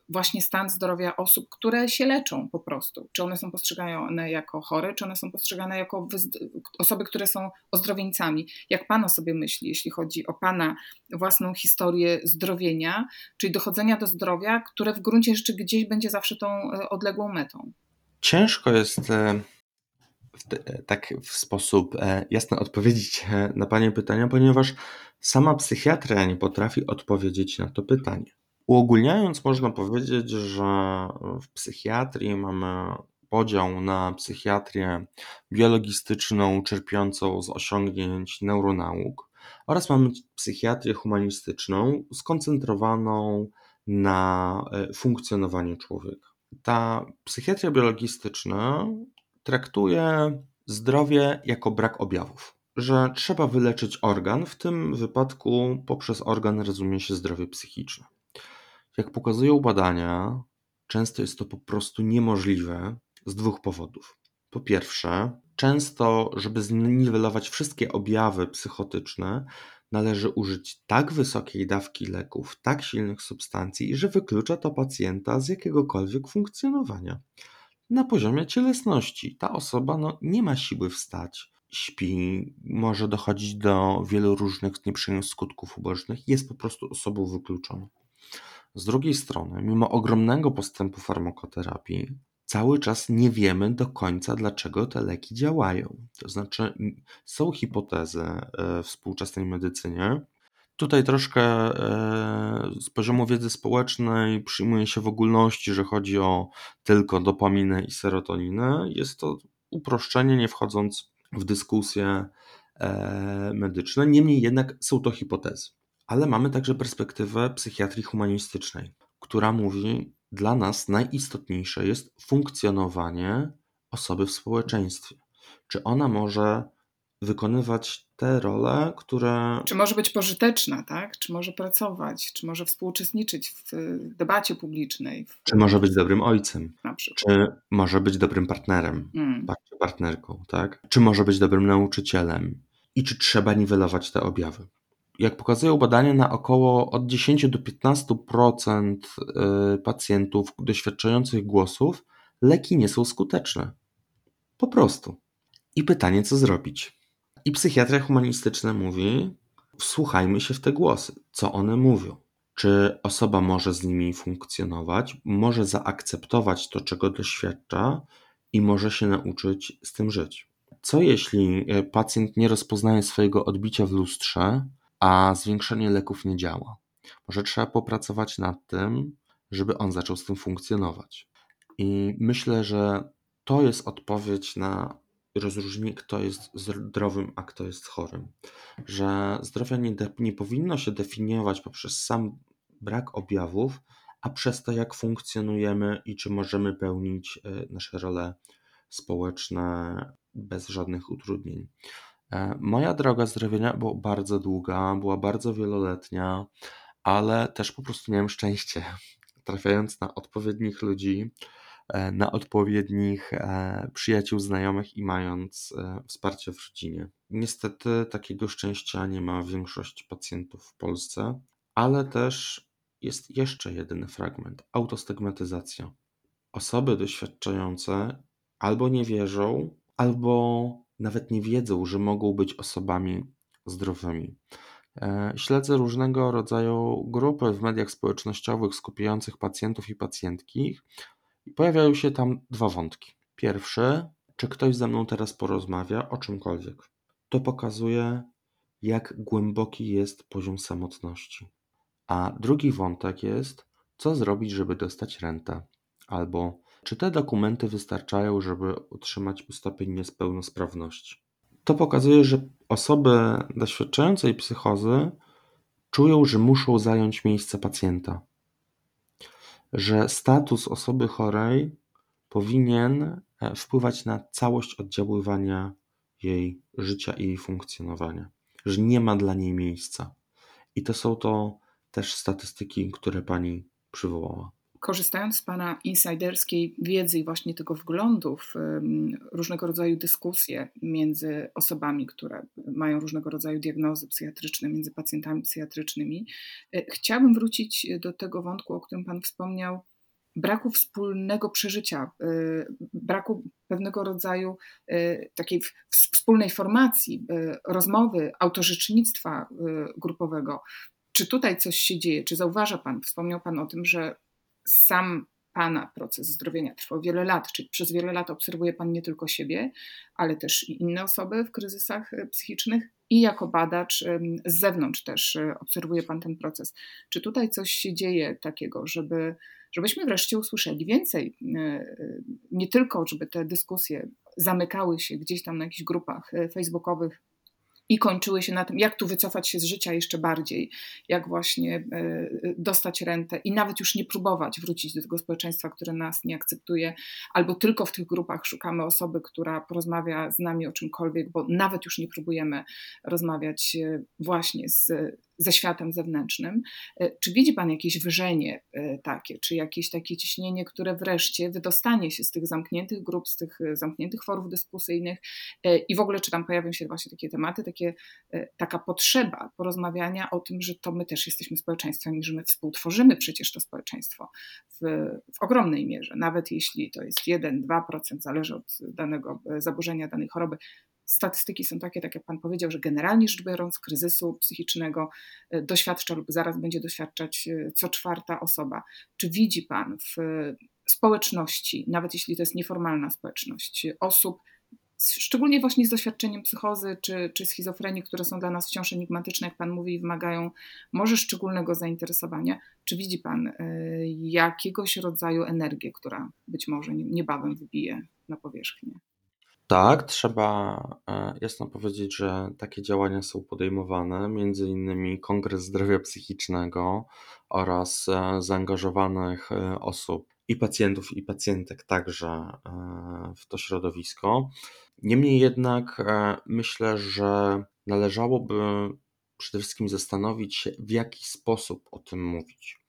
A: właśnie stan zdrowia osób, które się leczą po prostu. Czy one są postrzegane jako chore, czy one są postrzegane jako osoby, które są ozdrowieńcami. Jak Pan o sobie myśli, jeśli chodzi o Pana własną historię zdrowienia, czyli dochodzenia do zdrowia, które w gruncie rzeczy gdzieś będzie zawsze tą odległą metą?
B: Ciężko jest tak w sposób e, jasny odpowiedzieć e, na Pani pytania, ponieważ sama psychiatria nie potrafi odpowiedzieć na to pytanie. Uogólniając, można powiedzieć, że w psychiatrii mamy podział na psychiatrię biologistyczną, czerpiącą z osiągnięć neuronauk, oraz mamy psychiatrię humanistyczną, skoncentrowaną na e, funkcjonowaniu człowieka. Ta psychiatria biologistyczna traktuje zdrowie jako brak objawów, że trzeba wyleczyć organ, w tym wypadku poprzez organ rozumie się zdrowie psychiczne. Jak pokazują badania, często jest to po prostu niemożliwe z dwóch powodów. Po pierwsze, często, żeby zniwelować wszystkie objawy psychotyczne, należy użyć tak wysokiej dawki leków, tak silnych substancji, że wyklucza to pacjenta z jakiegokolwiek funkcjonowania na poziomie cielesności. Ta osoba no, nie ma siły wstać, śpi, może dochodzić do wielu różnych nieprzyjemnych skutków ubocznych, jest po prostu osobą wykluczoną. Z drugiej strony, mimo ogromnego postępu farmakoterapii, cały czas nie wiemy do końca, dlaczego te leki działają. To znaczy, są hipotezy e, w współczesnej medycynie, Tutaj troszkę e, z poziomu wiedzy społecznej przyjmuje się w ogólności, że chodzi o tylko dopaminę i serotoninę. Jest to uproszczenie, nie wchodząc w dyskusje e, medyczne. Niemniej jednak są to hipotezy. Ale mamy także perspektywę psychiatrii humanistycznej, która mówi, dla nas najistotniejsze jest funkcjonowanie osoby w społeczeństwie. Czy ona może wykonywać te role, które.
A: Czy może być pożyteczna, tak? Czy może pracować, czy może współuczestniczyć w debacie publicznej. W...
B: Czy może być dobrym ojcem? Na przykład. Czy może być dobrym partnerem, mm. partnerką, tak? Czy może być dobrym nauczycielem? I czy trzeba niwelować te objawy? Jak pokazują badania, na około od 10 do 15% y, pacjentów doświadczających głosów leki nie są skuteczne. Po prostu. I pytanie, co zrobić? I psychiatria humanistyczna mówi: wsłuchajmy się w te głosy, co one mówią. Czy osoba może z nimi funkcjonować, może zaakceptować to, czego doświadcza i może się nauczyć z tym żyć. Co jeśli e, pacjent nie rozpoznaje swojego odbicia w lustrze, a zwiększenie leków nie działa? Może trzeba popracować nad tym, żeby on zaczął z tym funkcjonować. I myślę, że to jest odpowiedź na rozróżni, kto jest zdrowym, a kto jest chorym. Że zdrowie nie, nie powinno się definiować poprzez sam brak objawów, a przez to, jak funkcjonujemy i czy możemy pełnić e, nasze role społeczne bez żadnych utrudnień. E, moja droga zdrowienia była bardzo długa, była bardzo wieloletnia, ale też po prostu miałem szczęście, trafiając na odpowiednich ludzi, na odpowiednich e, przyjaciół, znajomych i mając e, wsparcie w rodzinie. Niestety takiego szczęścia nie ma większość pacjentów w Polsce, ale też jest jeszcze jeden fragment autostygmatyzacja. Osoby doświadczające albo nie wierzą, albo nawet nie wiedzą, że mogą być osobami zdrowymi. Śledzę różnego rodzaju grupy w mediach społecznościowych skupiających pacjentów i pacjentki, i pojawiają się tam dwa wątki. Pierwszy, czy ktoś ze mną teraz porozmawia o czymkolwiek. To pokazuje, jak głęboki jest poziom samotności. A drugi wątek jest, co zrobić, żeby dostać rentę, albo czy te dokumenty wystarczają, żeby utrzymać stopień niepełnosprawności. To pokazuje, że osoby doświadczające psychozy czują, że muszą zająć miejsce pacjenta że status osoby chorej powinien e, wpływać na całość oddziaływania jej życia i jej funkcjonowania, że nie ma dla niej miejsca. I to są to też statystyki, które pani przywołała.
A: Korzystając z Pana insiderskiej wiedzy i właśnie tego wglądu w różnego rodzaju dyskusje między osobami, które mają różnego rodzaju diagnozy psychiatryczne, między pacjentami psychiatrycznymi, e, chciałabym wrócić do tego wątku, o którym Pan wspomniał, braku wspólnego przeżycia, e, braku pewnego rodzaju e, takiej wspólnej formacji, rozmowy, autorzecznictwa grupowego. Czy tutaj coś się dzieje? Czy zauważa Pan, wspomniał Pan o tym, że sam Pana proces zdrowienia trwał wiele lat, czyli przez wiele lat obserwuje Pan nie tylko siebie, ale też i inne osoby w kryzysach e, psychicznych i jako badacz z zewnątrz też e, obserwuje Pan ten proces. Czy tutaj coś się dzieje takiego, żeby, żebyśmy wreszcie usłyszeli więcej, e, nie tylko żeby te dyskusje zamykały się gdzieś tam na jakichś grupach facebookowych i kończyły się na tym, jak tu wycofać się z życia jeszcze bardziej, jak właśnie e, dostać rentę i nawet już nie próbować wrócić do tego społeczeństwa, które nas nie akceptuje, albo tylko w tych grupach szukamy osoby, która porozmawia z nami o czymkolwiek, bo nawet już nie próbujemy rozmawiać e, właśnie z ze światem zewnętrznym. E, czy widzi Pan jakieś wyżenie e, takie, czy jakieś takie ciśnienie, które wreszcie wydostanie się z tych zamkniętych grup, z tych e, zamkniętych forów dyskusyjnych i w ogóle czy tam pojawią się właśnie takie tematy, takie, taka potrzeba porozmawiania o tym, że to my też jesteśmy społeczeństwem i że my współtworzymy przecież to społeczeństwo w, w ogromnej mierze, nawet jeśli to jest 1-2%, zależy od danego zaburzenia, danej choroby, statystyki są takie, tak jak Pan powiedział, że generalnie rzecz biorąc, kryzysu psychicznego e, doświadcza lub zaraz będzie doświadczać e, co czwarta osoba. Czy widzi Pan w społeczności, nawet jeśli to jest nieformalna społeczność, osób, szczególnie właśnie z doświadczeniem psychozy czy, czy schizofrenii, które są dla nas wciąż enigmatyczne, jak Pan mówi, i wymagają może szczególnego zainteresowania. Czy widzi Pan jakiegoś rodzaju energię, która być może niebawem wybije na powierzchnię?
B: Tak, trzeba e, jasno powiedzieć, że takie działania są podejmowane, między innymi Kongres Zdrowia Psychicznego oraz e, zaangażowanych e, osób i pacjentów, i pacjentek także w to środowisko. Niemniej jednak myślę, że należałoby przede wszystkim zastanowić się, w jaki sposób o tym mówić.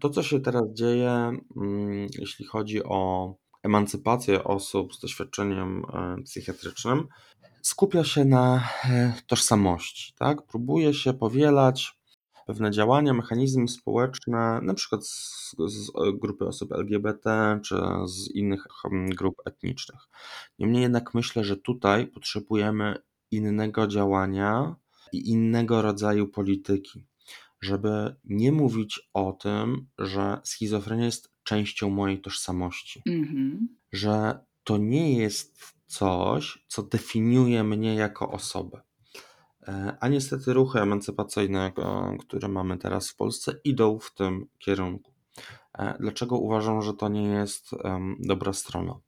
B: To, co się teraz dzieje, mm, jeśli chodzi o emancypację osób z doświadczeniem e, psychiatrycznym skupia się na e, tożsamości. Tak? Próbuje się powielać pewne działania, mechanizmy społeczne, na przykład z, z, grupy osób LGBT czy z innych hmm, grup etnicznych. Niemniej jednak myślę, że tutaj potrzebujemy innego działania i innego rodzaju polityki, żeby nie mówić o tym, że schizofrenia jest częścią mojej tożsamości. Mm-hmm. Że to nie jest coś, co definiuje mnie jako osobę. E, a niestety ruchy emancypacyjne, które mamy teraz w Polsce, idą w tym kierunku. E, dlaczego uważam, że to nie jest dobra strona?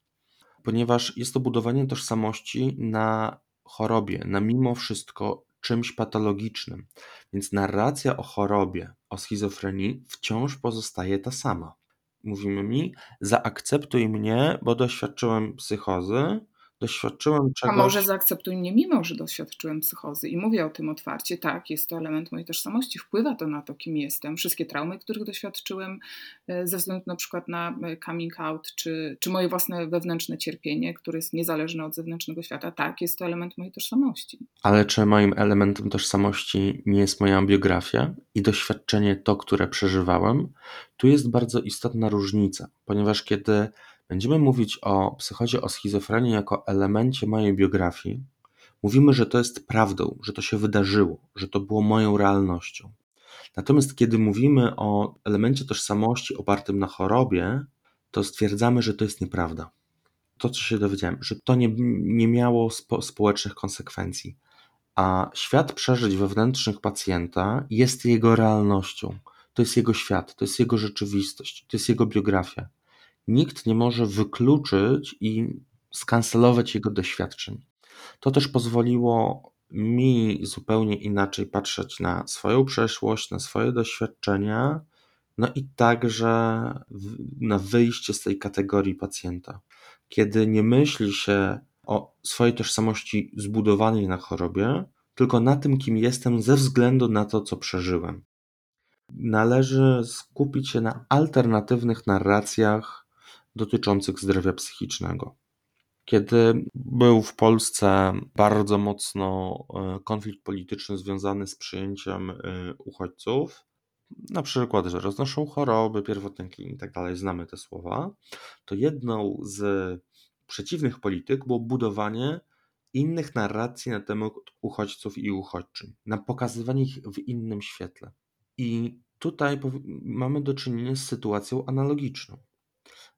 B: Ponieważ jest to budowanie tożsamości na chorobie, na mimo wszystko czymś patologicznym. Więc narracja o chorobie, o schizofrenii wciąż pozostaje ta sama mówimy mi, zaakceptuj mnie, bo doświadczyłem psychozy, doświadczyłem czegoś...
A: A może zaakceptuj mnie, mimo że doświadczyłem psychozy i mówię o tym otwarcie. Tak, jest to element mojej tożsamości, wpływa to na to, kim jestem. Wszystkie traumy, których doświadczyłem e, ze względu na przykład na e, coming out, czy, czy moje własne wewnętrzne cierpienie, które jest niezależne od zewnętrznego świata, tak, jest to element mojej tożsamości.
B: Ale czy moim elementem tożsamości nie jest moja biografia i doświadczenie to, które przeżywałem? Tu jest bardzo istotna różnica, ponieważ kiedy Będziemy mówić o psychozie, o schizofrenii jako elemencie mojej biografii. Mówimy, że to jest prawdą, że to się wydarzyło, że to było moją realnością. Natomiast kiedy mówimy o elemencie tożsamości opartym na chorobie, to stwierdzamy, że to jest nieprawda. To, co się dowiedziałem, że to nie, nie miało spo, społecznych konsekwencji. A świat przeżyć wewnętrznych pacjenta jest jego realnością. To jest jego świat, to jest jego rzeczywistość, to jest jego biografia nikt nie może wykluczyć i skancelować jego doświadczeń. To też pozwoliło mi zupełnie inaczej patrzeć na swoją przeszłość, na swoje doświadczenia, no i także na wyjście z tej kategorii pacjenta. Kiedy nie myśli się o swojej tożsamości zbudowanej na chorobie, tylko na tym, kim jestem ze względu na to, co przeżyłem. należy skupić się na alternatywnych narracjach dotyczących zdrowia psychicznego. Kiedy był w Polsce bardzo mocno e, konflikt polityczny związany z przyjęciem e, uchodźców, na przykład, że roznoszą choroby, pierwotniki i tak dalej, znamy te słowa, to jedną z przeciwnych polityk było budowanie innych narracji na temat uchodźców i uchodźczyń, na pokazywanie ich w innym świetle. I tutaj mamy do czynienia z sytuacją analogiczną.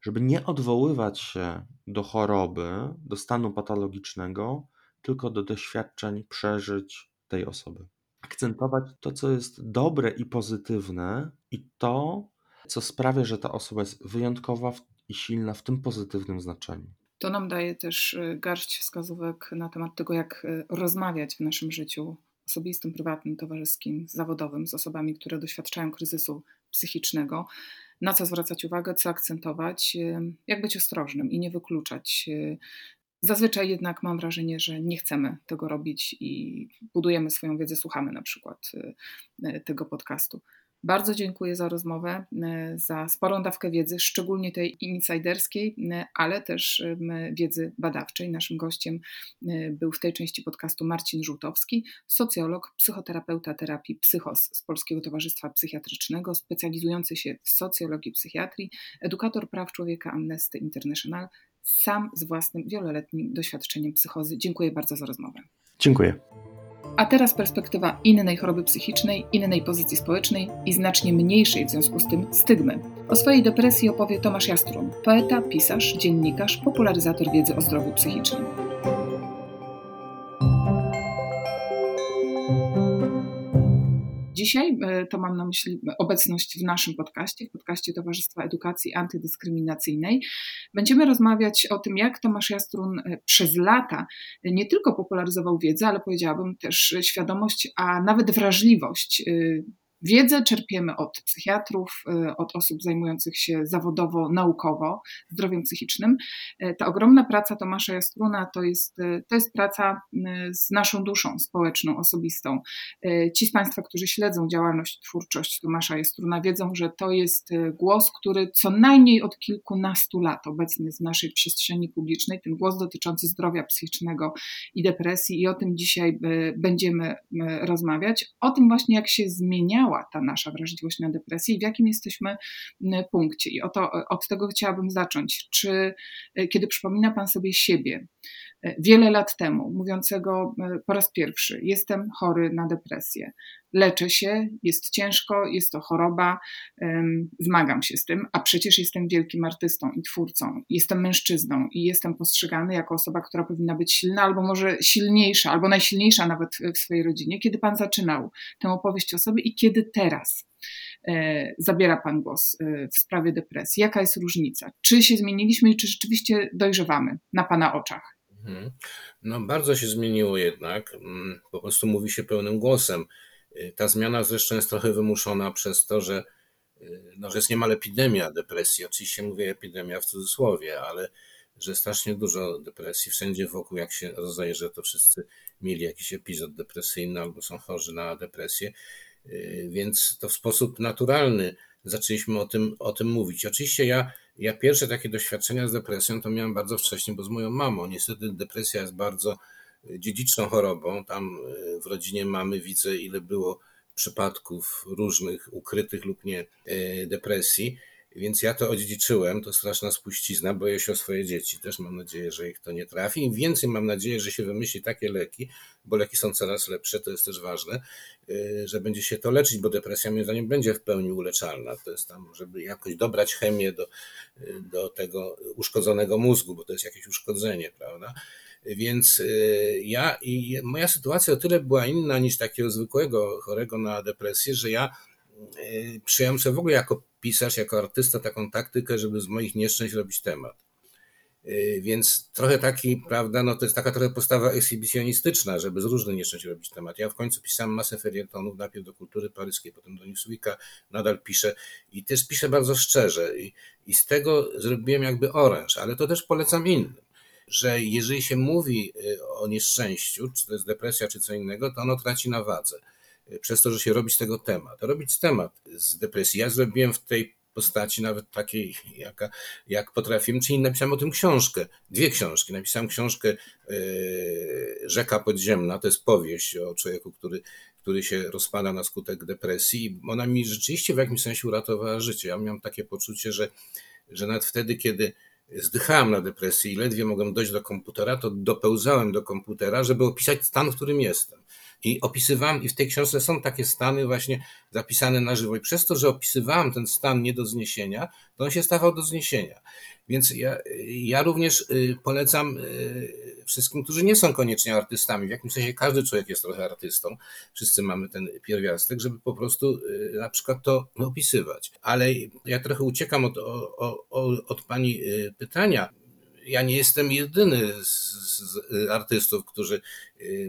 B: Żeby nie odwoływać się do choroby, do stanu patologicznego, tylko do doświadczeń, przeżyć tej osoby. Akcentować to, co jest dobre i pozytywne, i to, co sprawia, że ta osoba jest wyjątkowa i silna w tym pozytywnym znaczeniu.
A: To nam daje też y, garść wskazówek na temat tego, jak y, rozmawiać w naszym życiu osobistym, prywatnym, towarzyskim, zawodowym z osobami, które doświadczają kryzysu psychicznego, na co zwracać uwagę, co akcentować, y, jak być ostrożnym i nie wykluczać. Zazwyczaj jednak mam wrażenie, że nie chcemy tego robić i budujemy swoją wiedzę, słuchamy na przykład tego podcastu. Bardzo dziękuję za rozmowę, e, za sporą dawkę wiedzy, szczególnie tej insiderskiej, e, ale też e, wiedzy badawczej. Naszym gościem był w tej części podcastu Marcin Żółtowski, socjolog, psychoterapeuta terapii psychos z Polskiego Towarzystwa Psychiatrycznego, specjalizujący się w socjologii psychiatrii, edukator praw człowieka Amnesty International, sam z własnym wieloletnim doświadczeniem psychozy. Dziękuję bardzo za rozmowę.
B: Dziękuję.
A: A teraz perspektywa innej choroby psychicznej, innej pozycji społecznej i znacznie mniejszej w związku z tym stygmy. O swojej depresji opowie Tomasz Jastrun, poeta, pisarz, dziennikarz, popularyzator wiedzy o zdrowiu psychicznym. Dzisiaj e, to mam na myśli obecność w naszym podcaście, w podcaście Towarzystwa Edukacji Antydyskryminacyjnej. Będziemy rozmawiać o tym, jak Tomasz Jastrun e, przez lata nie tylko popularyzował wiedzę, ale powiedziałabym też świadomość, a nawet wrażliwość e, Wiedzę czerpiemy od psychiatrów, y, od osób zajmujących się zawodowo, naukowo zdrowiem psychicznym. Y, ta ogromna praca Tomasza Jastruna to jest, y, to jest praca z naszą duszą społeczną, osobistą. Ci z Państwa, którzy śledzą działalność, twórczość Tomasza Jastruna, wiedzą, że to jest głos, który co najmniej od kilkunastu lat obecny jest w naszej przestrzeni publicznej, ten głos dotyczący zdrowia psychicznego i depresji, i o tym dzisiaj będziemy rozmawiać. O tym właśnie, jak się zmieniała ta nasza wrażliwość na depresję i w jakim jesteśmy punkcie. I oto, od tego chciałabym zacząć. Czy e, kiedy przypomina Pan sobie siebie e, wiele lat temu, mówiącego e, po raz pierwszy, jestem chory na depresję, leczę się, jest ciężko, jest to choroba, zmagam się z tym, a przecież jestem wielkim artystą i twórcą, jestem mężczyzną i jestem postrzegany jako osoba, która powinna być silna, albo może silniejsza, albo najsilniejsza nawet w swojej rodzinie. Kiedy Pan zaczynał tę opowieść o sobie i kiedy teraz? E, zabiera Pan głos e, w sprawie depresji. Jaka jest różnica? Czy się zmieniliśmy i czy rzeczywiście dojrzewamy na Pana oczach? Mhm.
C: No, bardzo się zmieniło jednak. Mm, po prostu mówi się pełnym głosem. Y, ta zmiana zresztą jest trochę wymuszona przez to, że, y, no, że jest niemal epidemia depresji. Oczywiście mówię epidemia w cudzysłowie, ale że strasznie dużo depresji wszędzie wokół, jak się rozejrzy, to wszyscy mieli jakiś epizod depresyjny albo są chorzy na depresję. Y, więc to w sposób naturalny zaczęliśmy o tym, o tym mówić. Oczywiście ja, ja pierwsze takie doświadczenia z depresją to miałem bardzo wcześnie, bo z moją mamą. Niestety depresja jest bardzo dziedziczną chorobą. Tam e, w rodzinie mamy, widzę, ile było przypadków różnych, ukrytych lub nie, e, depresji. Więc ja to odziedziczyłem, to straszna spuścizna, boję się o swoje dzieci. Też mam nadzieję, że ich to nie trafi. Im więcej mam nadzieję, że się wymyśli takie leki, bo leki są coraz lepsze, to jest też ważne, e, że będzie się to leczyć, bo depresja moim zdaniem będzie w pełni uleczalna. To jest tam, żeby jakoś dobrać chemię do, do tego uszkodzonego mózgu, bo to jest jakieś uszkodzenie, prawda? Więc y, ja i moja sytuacja o tyle była inna niż takiego zwykłego chorego na depresję, że ja y, przyjąłem sobie w ogóle jako pisarz, jako artysta taką taktykę, żeby z moich nieszczęść robić temat. Y, więc trochę taki, prawda, no to jest taka trochę postawa ekshibicjonistyczna, żeby z różnych nieszczęść robić temat. Ja w końcu pisałem masę felietonów, najpierw do kultury paryskiej, potem do Newsweeka, nadal piszę i też piszę bardzo szczerze i, i z tego zrobiłem jakby oręż, ale to też polecam innym że jeżeli się mówi y, o nieszczęściu, czy to jest depresja, czy co innego, to ono traci na wadze. Przez to, że się robi z tego temat. Robić temat z depresji. Ja zrobiłem w tej postaci nawet takiej, jaka, jak potrafiłem, czyli napisałem o tym książkę, dwie książki. Napisałem książkę yy, Rzeka Podziemna, to jest powieść o człowieku, który, który się rozpada na skutek depresji. Ona mi rzeczywiście w jakimś sensie uratowała życie. Ja miałem takie poczucie, że, że nawet wtedy, kiedy zdychałem na depresji i ledwie mogłem dojść do komputera, to dopełzałem do komputera, żeby opisać stan, w którym jestem. I opisywałem, i w tej książce są takie stany właśnie zapisane na żywo. I przez to, że opisywałem ten stan nie do zniesienia, to on się stawał do zniesienia. Więc ja, ja również y, polecam y, wszystkim, którzy nie są koniecznie artystami. W jakimś sensie każdy człowiek jest trochę artystą. Wszyscy mamy ten pierwiastek, żeby po prostu y, na przykład to opisywać. Ale ja trochę uciekam od, od, od pani pytania ja nie jestem jedyny z, z, artystów, którzy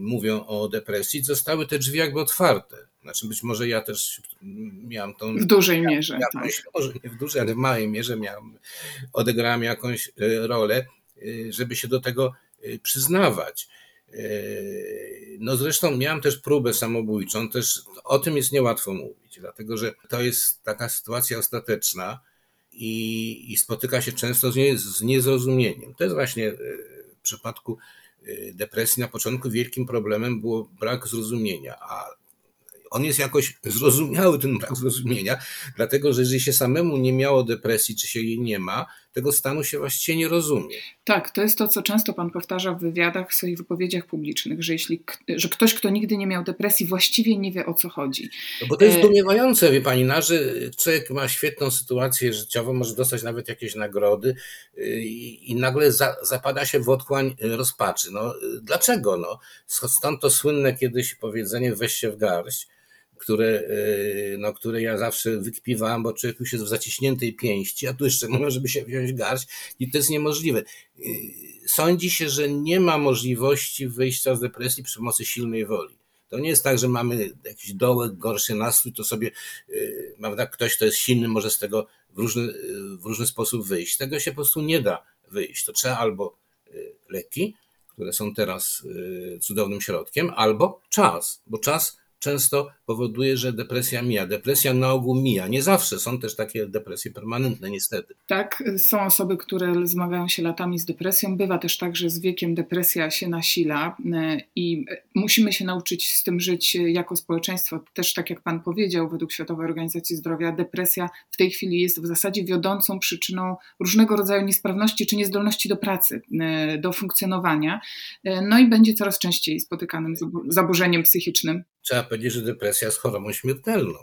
C: mówią o depresji. Zostały te drzwi jakby otwarte. Znaczy być może ja też miałam tą...
A: W dużej mierze,
C: jakąś, tak. Może nie w dużej, ale w małej mierze miałam, odegrałem jakąś e, rolę, żeby się do tego przyznawać. No zresztą miałam też próbę samobójczą, też o tym jest niełatwo mówić, dlatego że to jest taka sytuacja ostateczna i, i spotyka się często z, nie, z niezrozumieniem. To jest właśnie w przypadku depresji na początku wielkim problemem było brak zrozumienia, a on jest jakoś zrozumiały, ten brak zrozumienia, dlatego że jeżeli się samemu nie miało depresji, czy się jej nie ma, tego stanu się właściwie nie rozumie.
A: Tak, to jest to, co często Pan powtarza w wywiadach, w swoich wypowiedziach publicznych, że jeśli że ktoś, kto nigdy nie miał depresji, właściwie nie wie o co chodzi.
C: No bo to jest e, zdumiewające, wie Pani, na, że człowiek ma świetną sytuację życiową, może dostać nawet jakieś nagrody y, i, i nagle za, zapada się w otchłań rozpaczy. No, dlaczego? No, stąd to słynne kiedyś powiedzenie weź się w garść, które, e, no, które ja zawsze wykpiwałem, bo człowiek już jest w zaciśniętej pięści, a tu jeszcze mówią, żeby się wziąć garść i to jest niemożliwe. E, sądzi się, że nie ma możliwości wyjścia z depresji przy pomocy silnej woli. To nie jest tak, że mamy jakiś dołek, gorszy nastrój, to sobie, prawda, ktoś, kto jest silny, może z tego w różny, w różny sposób wyjść. Tego się po prostu nie da wyjść. To trzeba albo leki, które są teraz cudownym środkiem, albo czas, bo czas często powoduje, że depresja mija. Depresja na ogół mija. Nie zawsze są też takie depresje permanentne, niestety.
A: Tak, są osoby, które zmagają się latami z depresją. Bywa też tak, że z wiekiem depresja się nasila e, i musimy się nauczyć z tym żyć jako społeczeństwo. Też tak jak Pan powiedział, według Światowej Organizacji Zdrowia, depresja w tej chwili jest w zasadzie wiodącą przyczyną różnego rodzaju niesprawności czy niezdolności do pracy, e, do funkcjonowania. E, no i będzie coraz częściej spotykanym zaburzeniem psychicznym
C: trzeba powiedzieć, że depresja jest chorobą śmiertelną.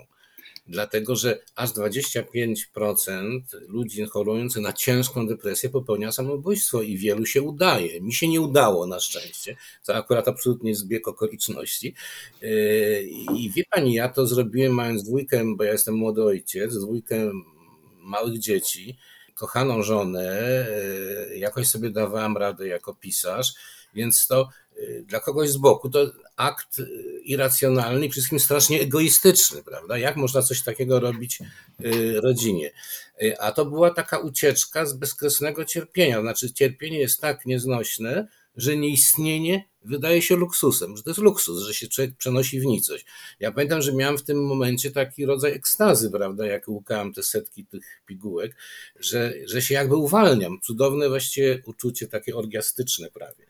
C: Dlatego, że aż 25% ludzi chorujących na ciężką depresję popełnia samobójstwo i wielu się udaje. Mi się nie udało na szczęście. To akurat absolutnie zbieg okoliczności. Yy, I wie pani, ja to zrobiłem mając dwójkę, bo ja jestem młody ojciec, dwójkę małych dzieci, kochaną żonę, yy, jakoś sobie dawałem radę jako pisarz, więc to dla kogoś z boku to akt y, irracjonalny i wszystkim strasznie egoistyczny, prawda? Jak można coś takiego robić y, rodzinie? A to była taka ucieczka z bezkresnego cierpienia. Znaczy, cierpienie jest tak nieznośne, że nieistnienie wydaje się luksusem, że to jest luksus, że się człowiek przenosi w nicość. Ja pamiętam, że miałem w tym momencie taki rodzaj ekstazy, prawda, jak łukałem te setki tych pigułek, że, że się jakby uwalniam. Cudowne właściwie uczucie, takie orgiastyczne prawie.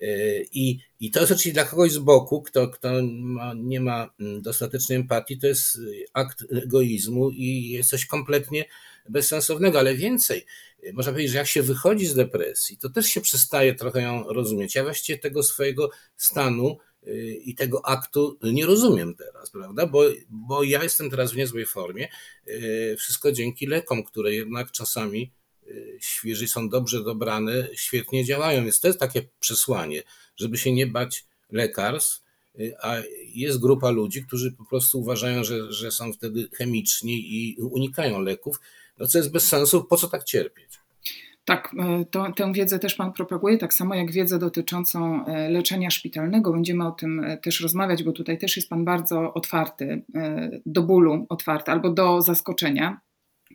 C: E, I, i to jest oczywiście dla kogoś z boku, kto, kto ma, nie ma mm, dostatecznej empatii, to jest akt egoizmu i jest coś kompletnie bezsensownego, ale więcej, można powiedzieć, że jak się wychodzi z depresji, to też się przestaje trochę ją rozumieć. Ja właściwie tego swojego stanu y, i tego aktu nie rozumiem teraz, prawda? Bo, bo ja jestem teraz w niezłej formie. Y, wszystko dzięki lekom, które jednak czasami y, świeży są dobrze dobrane, świetnie działają. Więc to jest takie przesłanie, żeby się nie bać lekarstw, a jest grupa ludzi, którzy po prostu uważają, że, że są wtedy chemiczni i unikają leków no co jest bez sensu, po co tak cierpieć?
A: Tak, e, to, tę wiedzę też Pan propaguje, tak samo jak wiedzę dotyczącą e, leczenia szpitalnego. Będziemy o tym e, też rozmawiać, bo tutaj też jest Pan bardzo otwarty, do bólu otwarty albo do zaskoczenia.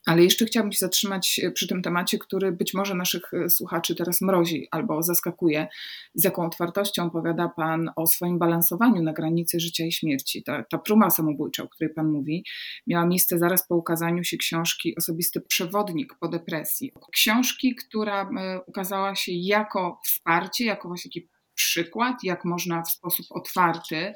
A: Ale jeszcze chciałabym się zatrzymać przy tym temacie, który być może naszych słuchaczy teraz mrozi albo zaskakuje. Z jaką otwartością opowiada Pan o swoim balansowaniu na granicy życia i śmierci. Ta, ta próba samobójcza, o której Pan mówi, miała miejsce zaraz po ukazaniu się książki Osobisty Przewodnik po depresji. Książki, która ukazała się jako wsparcie, jako właśnie taki przykład, jak można w sposób otwarty E,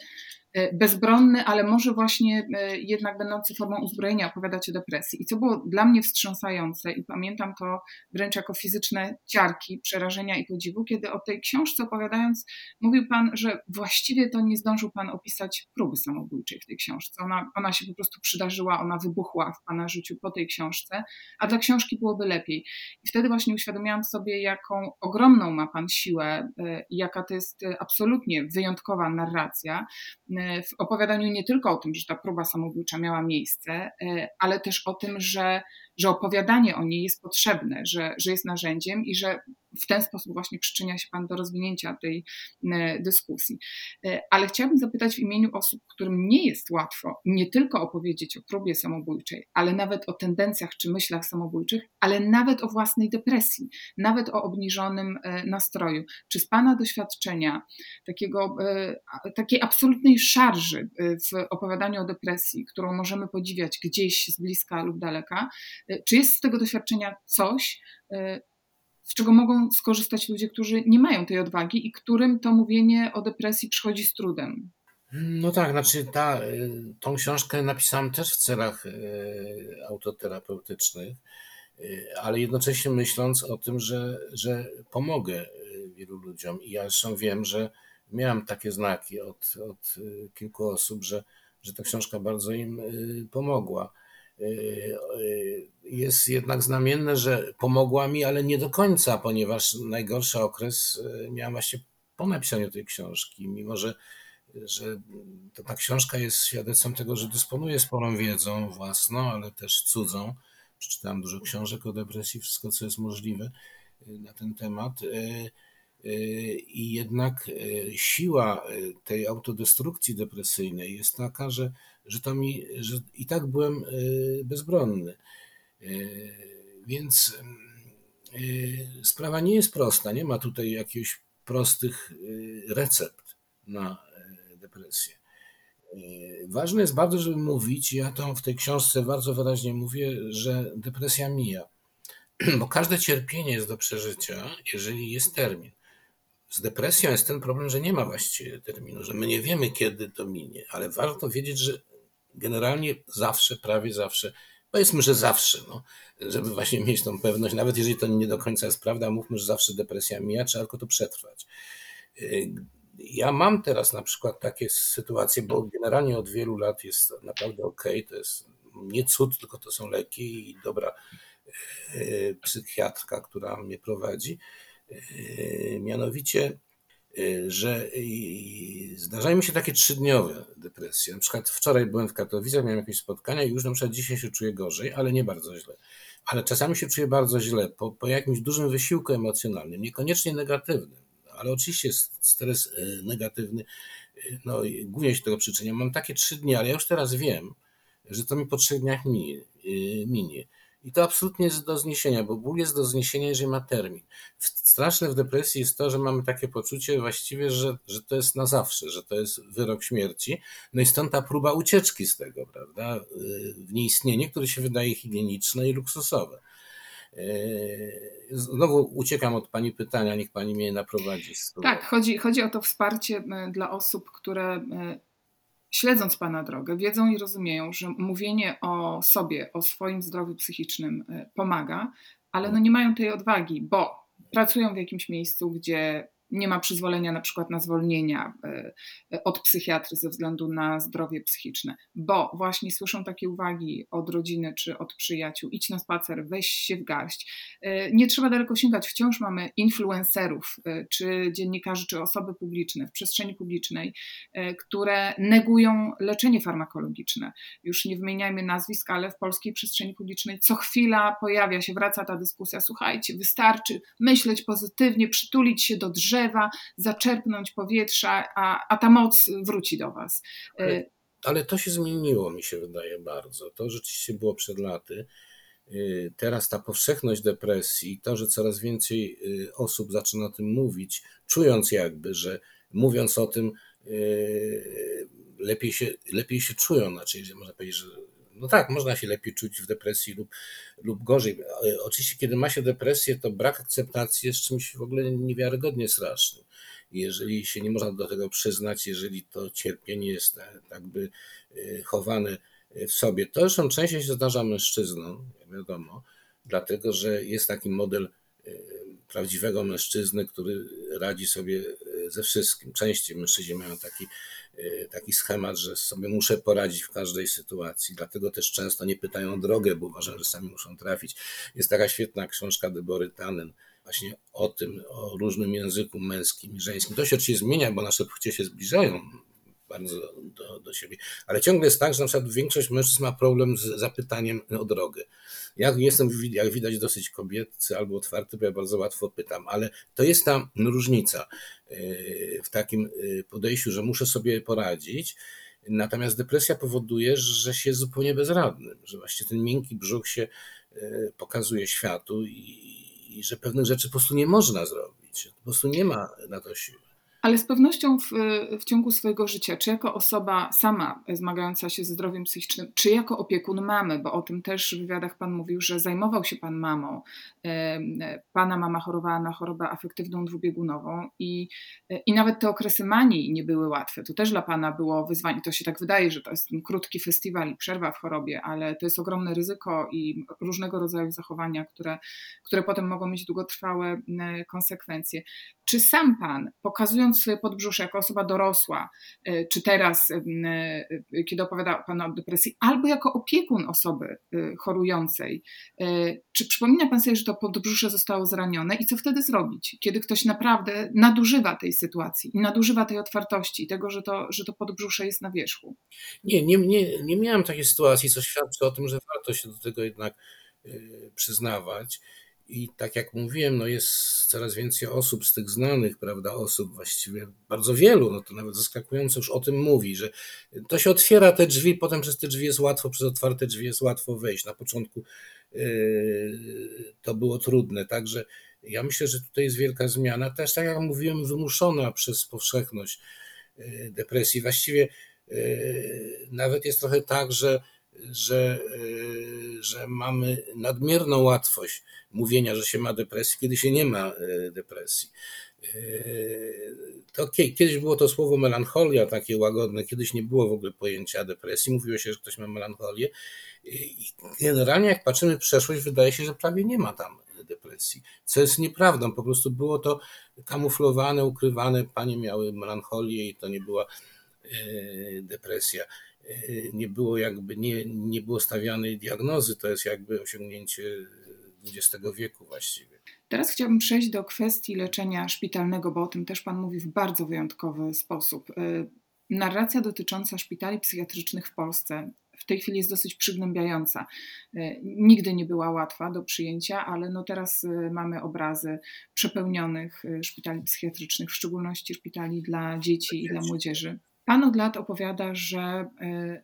A: bezbronny, ale może właśnie e, jednak będący formą uzbrojenia opowiadać o depresji. I co było dla mnie wstrząsające, i pamiętam to wręcz jako fizyczne ciarki, przerażenia i podziwu, kiedy o tej książce opowiadając, mówił Pan, że właściwie to nie zdążył Pan opisać próby samobójczej w tej książce. Ona, ona się po prostu przydarzyła, ona wybuchła w Pana życiu po tej książce, a dla książki byłoby lepiej. I wtedy właśnie uświadomiłam sobie, jaką ogromną ma Pan siłę e, jaka to jest absolutnie wyjątkowa narracja w opowiadaniu nie tylko o tym, że ta próba samobójcza miała miejsce, e, ale też o tym, że że opowiadanie o niej jest potrzebne, że, że jest narzędziem i że w ten sposób właśnie przyczynia się Pan do rozwinięcia tej e, dyskusji. E, ale chciałabym zapytać w imieniu osób, którym nie jest łatwo nie tylko opowiedzieć o próbie samobójczej, ale nawet o tendencjach czy myślach samobójczych, ale nawet o własnej depresji, nawet o obniżonym e, nastroju. Czy z Pana doświadczenia takiego, takiej absolutnej szarży w opowiadaniu o depresji, którą możemy podziwiać gdzieś z bliska lub daleka, czy jest z tego doświadczenia coś, z czego mogą skorzystać ludzie, którzy nie mają tej odwagi i którym to mówienie o depresji przychodzi z trudem?
C: No tak, znaczy ta, e, tą książkę napisałem też w celach autoterapeutycznych, ale jednocześnie myśląc o tym, że, że pomogę wielu ludziom. I ja zresztą wiem, że miałem takie znaki od, od kilku osób, że, że ta książka bardzo im pomogła. Y, y, jest jednak znamienne, że pomogła mi, ale nie do końca, ponieważ najgorszy okres y, miałem właśnie po napisaniu tej książki, mimo że, że ta książka jest świadectwem tego, że dysponuję sporą wiedzą własną, ale też cudzą. Przeczytałem dużo książek o depresji, wszystko co jest możliwe na ten temat. I jednak siła tej autodestrukcji depresyjnej jest taka, że że to mi, że i tak byłem e, bezbronny. E, więc e, sprawa nie jest prosta, nie ma tutaj jakichś prostych recept na depresję. Ważne jest bardzo, żeby mówić, ja to w tej książce bardzo wyraźnie mówię, że depresja mija, bo każde cierpienie jest do przeżycia, jeżeli jest termin. Z depresją jest ten problem, że nie ma właściwie terminu, że my nie wiemy, kiedy to minie, ale warto wiedzieć, że generalnie zawsze, prawie zawsze, powiedzmy, że zawsze, no, żeby właśnie mieć tą pewność, nawet jeżeli to nie do końca jest prawda, mówmy, że zawsze depresja mija, trzeba tylko to przetrwać. Y, ja mam teraz na przykład takie sytuacje, bo generalnie od wielu lat jest naprawdę ok, to jest nie cud, tylko to są leki i dobra y, psychiatrka, która mnie prowadzi. Y, mianowicie Y, że zdarzają mi się takie trzydniowe depresje. Na przykład wczoraj byłem w Katowicach, miałem jakieś spotkania i już na przykład dzisiaj się czuję gorzej, ale nie bardzo źle. Ale czasami się czuję bardzo źle po, po jakimś dużym wysiłku emocjonalnym, niekoniecznie negatywnym, ale oczywiście stres y, negatywny, no głównie się tego przyczynia. Mam takie trzy dni, ale ja już teraz wiem, że to mi po trzech dniach minie. minie. I to absolutnie jest do zniesienia, bo ból jest do zniesienia, jeżeli ma termin. Straszne w depresji jest to, że mamy takie poczucie właściwie, że, że to jest na zawsze, że to jest wyrok śmierci. No i stąd ta próba ucieczki z tego, prawda? W nieistnienie, które się wydaje higieniczne i luksusowe. Znowu uciekam od Pani pytania, niech Pani mnie naprowadzi.
A: Tak, chodzi, chodzi o to wsparcie e, dla osób, które śledząc Pana drogę, wiedzą i rozumieją, że mówienie o sobie, o swoim zdrowiu psychicznym e, pomaga, ale no nie mają tej odwagi, bo pracują w jakimś miejscu, gdzie nie ma przyzwolenia na przykład na zwolnienia e, e, od psychiatry ze względu na zdrowie psychiczne, bo właśnie słyszą takie uwagi od rodziny czy od przyjaciół, idź na spacer, weź się w garść. E, nie trzeba daleko sięgać, wciąż mamy influencerów, czy dziennikarzy, czy osoby publiczne w przestrzeni publicznej, które negują leczenie farmakologiczne. Już nie wymieniajmy nazwisk, ale w polskiej przestrzeni publicznej co chwila pojawia się, wraca ta dyskusja, słuchajcie, wystarczy myśleć pozytywnie, przytulić się do drzew, drzewa, zaczerpnąć powietrza, a, a ta moc wróci do Was.
C: Ale, ale to się zmieniło, mi się wydaje bardzo. To rzeczywiście było przed laty. teraz ta powszechność depresji, to, że coraz więcej osób zaczyna o tym mówić, czując jakby, że mówiąc o tym, lepiej się, lepiej się czują, znaczy można powiedzieć, że no tak, można się lepiej czuć w depresji lub, lub gorzej. Oczywiście, kiedy ma się depresję, to brak akceptacji jest czymś w ogóle niewiarygodnie strasznym. Jeżeli się nie można do tego przyznać, jeżeli to cierpienie jest jakby e, chowane w sobie, to zresztą częściej się zdarza mężczyznom, wiadomo, dlatego że jest taki model e, prawdziwego mężczyzny, który radzi sobie e, ze wszystkim. Częściej mężczyźni mają taki Y, taki schemat, że sobie muszę poradzić w każdej sytuacji, dlatego też często nie pytają o drogę, bo uważam, że sami muszą trafić. Jest taka świetna książka Debory Tannen właśnie o tym, o różnym języku męskim i żeńskim. To się oczywiście zmienia, bo nasze płcie się zbliżają bardzo do, do siebie. Ale ciągle jest tak, że na przykład większość mężczyzn ma problem z zapytaniem o drogę. Ja jestem, jak widać, dosyć kobiecy albo otwarty, bo ja bardzo łatwo pytam, ale to jest ta różnica e, w takim e, podejściu, że muszę sobie poradzić. Natomiast depresja powoduje, że się jest zupełnie bezradnym, że właśnie ten miękki brzuch się e, pokazuje światu i, i że pewnych rzeczy po prostu nie można zrobić. Po prostu nie ma na to siły.
A: Ale z pewnością w, w, ciągu swojego życia, czy jako osoba sama zmagająca się ze zdrowiem psychicznym, czy jako opiekun mamy, bo o tym też w wywiadach Pan mówił, że zajmował się Pan mamą. Pana mama chorowała na chorobę afektywną dwubiegunową i, i nawet te okresy manii nie były łatwe. To też dla Pana było wyzwanie. To się tak wydaje, że to jest krótki festiwal i przerwa w chorobie, ale to jest ogromne ryzyko i różnego rodzaju zachowania, które, które potem mogą mieć długotrwałe konsekwencje. Czy sam Pan, pokazując swoje podbrzusze jako osoba dorosła, e, czy teraz, e, e, kiedy opowiada Pan o depresji, albo jako opiekun osoby chorującej, czy przypomina Pan sobie, że to podbrzusze zostało zranione i co wtedy zrobić, kiedy ktoś naprawdę nadużywa tej sytuacji i nadużywa tej otwartości, tego, że to, że to podbrzusze jest na wierzchu?
C: Nie, nie, nie, nie miałem takiej sytuacji, co świadczy o tym, że warto się do tego jednak przyznawać. I tak jak mówiłem, no jest coraz więcej osób z tych znanych, prawda, osób właściwie bardzo wielu, no to nawet zaskakująco już o tym mówi, że to się otwiera te drzwi, potem przez te drzwi jest łatwo, przez otwarte drzwi jest łatwo wejść. Na początku yy, to było trudne, także ja myślę, że tutaj jest wielka zmiana, też tak jak mówiłem, wymuszona przez powszechność yy, depresji. Właściwie yy, nawet jest trochę tak, że że, e, że mamy nadmierną łatwość mówienia, że się ma depresję, kiedy się nie ma e, depresji. E, to kiedyś było to słowo melancholia takie łagodne, kiedyś nie było w ogóle pojęcia depresji, mówiło się, że ktoś ma melancholię i generalnie jak patrzymy w przeszłość, wydaje się, że prawie nie ma tam depresji, co jest nieprawdą, po prostu było to kamuflowane, ukrywane, panie miały melancholię i to nie była depresja. E, nie było jakby, nie, nie było stawianej diagnozy, to jest jakby osiągnięcie XX wieku właściwie.
A: Teraz chciałabym przejść do kwestii leczenia szpitalnego, bo o tym też Pan mówi w bardzo wyjątkowy sposób. E, narracja dotycząca szpitali psychiatrycznych w Polsce w tej chwili jest dosyć przygnębiająca. E, nigdy nie była łatwa do przyjęcia, ale no teraz mamy obrazy przepełnionych szpitali psychiatrycznych, w szczególności szpitali dla dzieci i dla młodzieży. Pan od lat opowiada, że e,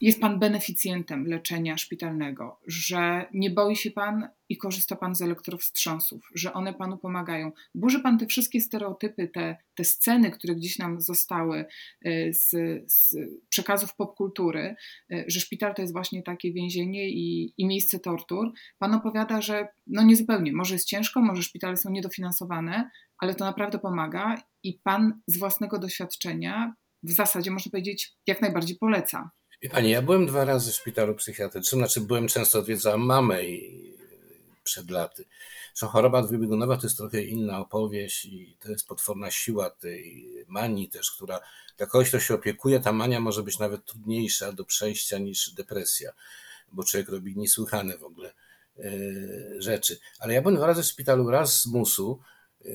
A: jest Pan beneficjentem leczenia szpitalnego, że nie boi się Pan i korzysta Pan z elektrowstrząsów, że one Panu pomagają. Burzy Pan te wszystkie stereotypy, te, te sceny, które gdzieś nam zostały e, z, z przekazów popkultury, e, że szpital to jest właśnie takie więzienie i, i miejsce tortur. Pan opowiada, że no niezupełnie, może jest ciężko, może szpitale są niedofinansowane, ale to naprawdę pomaga i Pan z własnego doświadczenia w zasadzie można powiedzieć jak najbardziej poleca.
C: Pani, ja byłem dwa razy w szpitalu psychiatrycznym, znaczy byłem często, odwiedzałem mamę i przed laty. Że choroba dwubiegunowa to jest trochę inna opowieść i to jest potworna siła tej manii też, która dla kogoś, kto się opiekuje, ta mania może być nawet trudniejsza do przejścia niż depresja, bo człowiek robi niesłychane w ogóle e, rzeczy. Ale ja byłem dwa razy w szpitalu, raz z musu, e,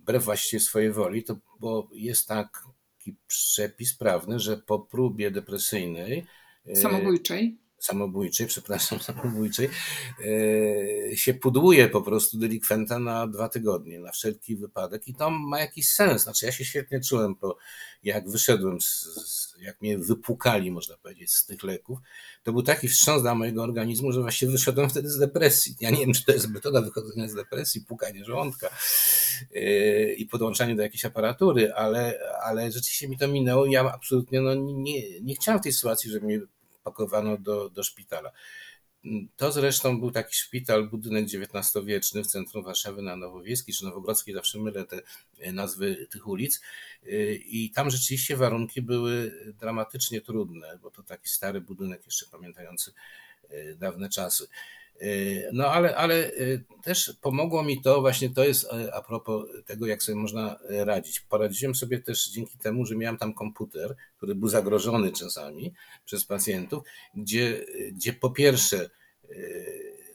C: wbrew właściwie swojej woli, to bo jest tak taki przepis prawny, że po próbie depresyjnej.
A: E, samobójczej?
C: Samobójczej, przepraszam, samobójczej, e, się pudłuje po prostu delikwenta na dwa tygodnie, na wszelki wypadek i to ma jakiś sens. Znaczy ja się świetnie czułem, po, jak wyszedłem, z, z, jak mnie wypukali, można powiedzieć, z tych leków, to był taki wstrząs dla mojego organizmu, że właśnie wyszedłem wtedy z depresji. Ja nie wiem, czy to jest metoda wychodzenia z depresji, pukanie żołądka yy, i podłączanie do jakiejś aparatury, ale, ale rzeczywiście mi to minęło i ja absolutnie no, nie, nie chciałem w tej sytuacji, żeby mnie pakowano do, do szpitala. To zresztą był taki szpital, budynek XIX-wieczny w centrum Warszawy na Nowowiejskiej czy Nowogrodzkiej, zawsze mylę te nazwy tych ulic. I tam rzeczywiście warunki były dramatycznie trudne, bo to taki stary budynek, jeszcze pamiętający e, dawne czasy. E, no ale, ale e, też pomogło mi to, właśnie to jest a propos tego, jak sobie można radzić. Poradziłem sobie też dzięki temu, że miałem tam komputer, który był zagrożony czasami przez pacjentów, gdzie, gdzie po pierwsze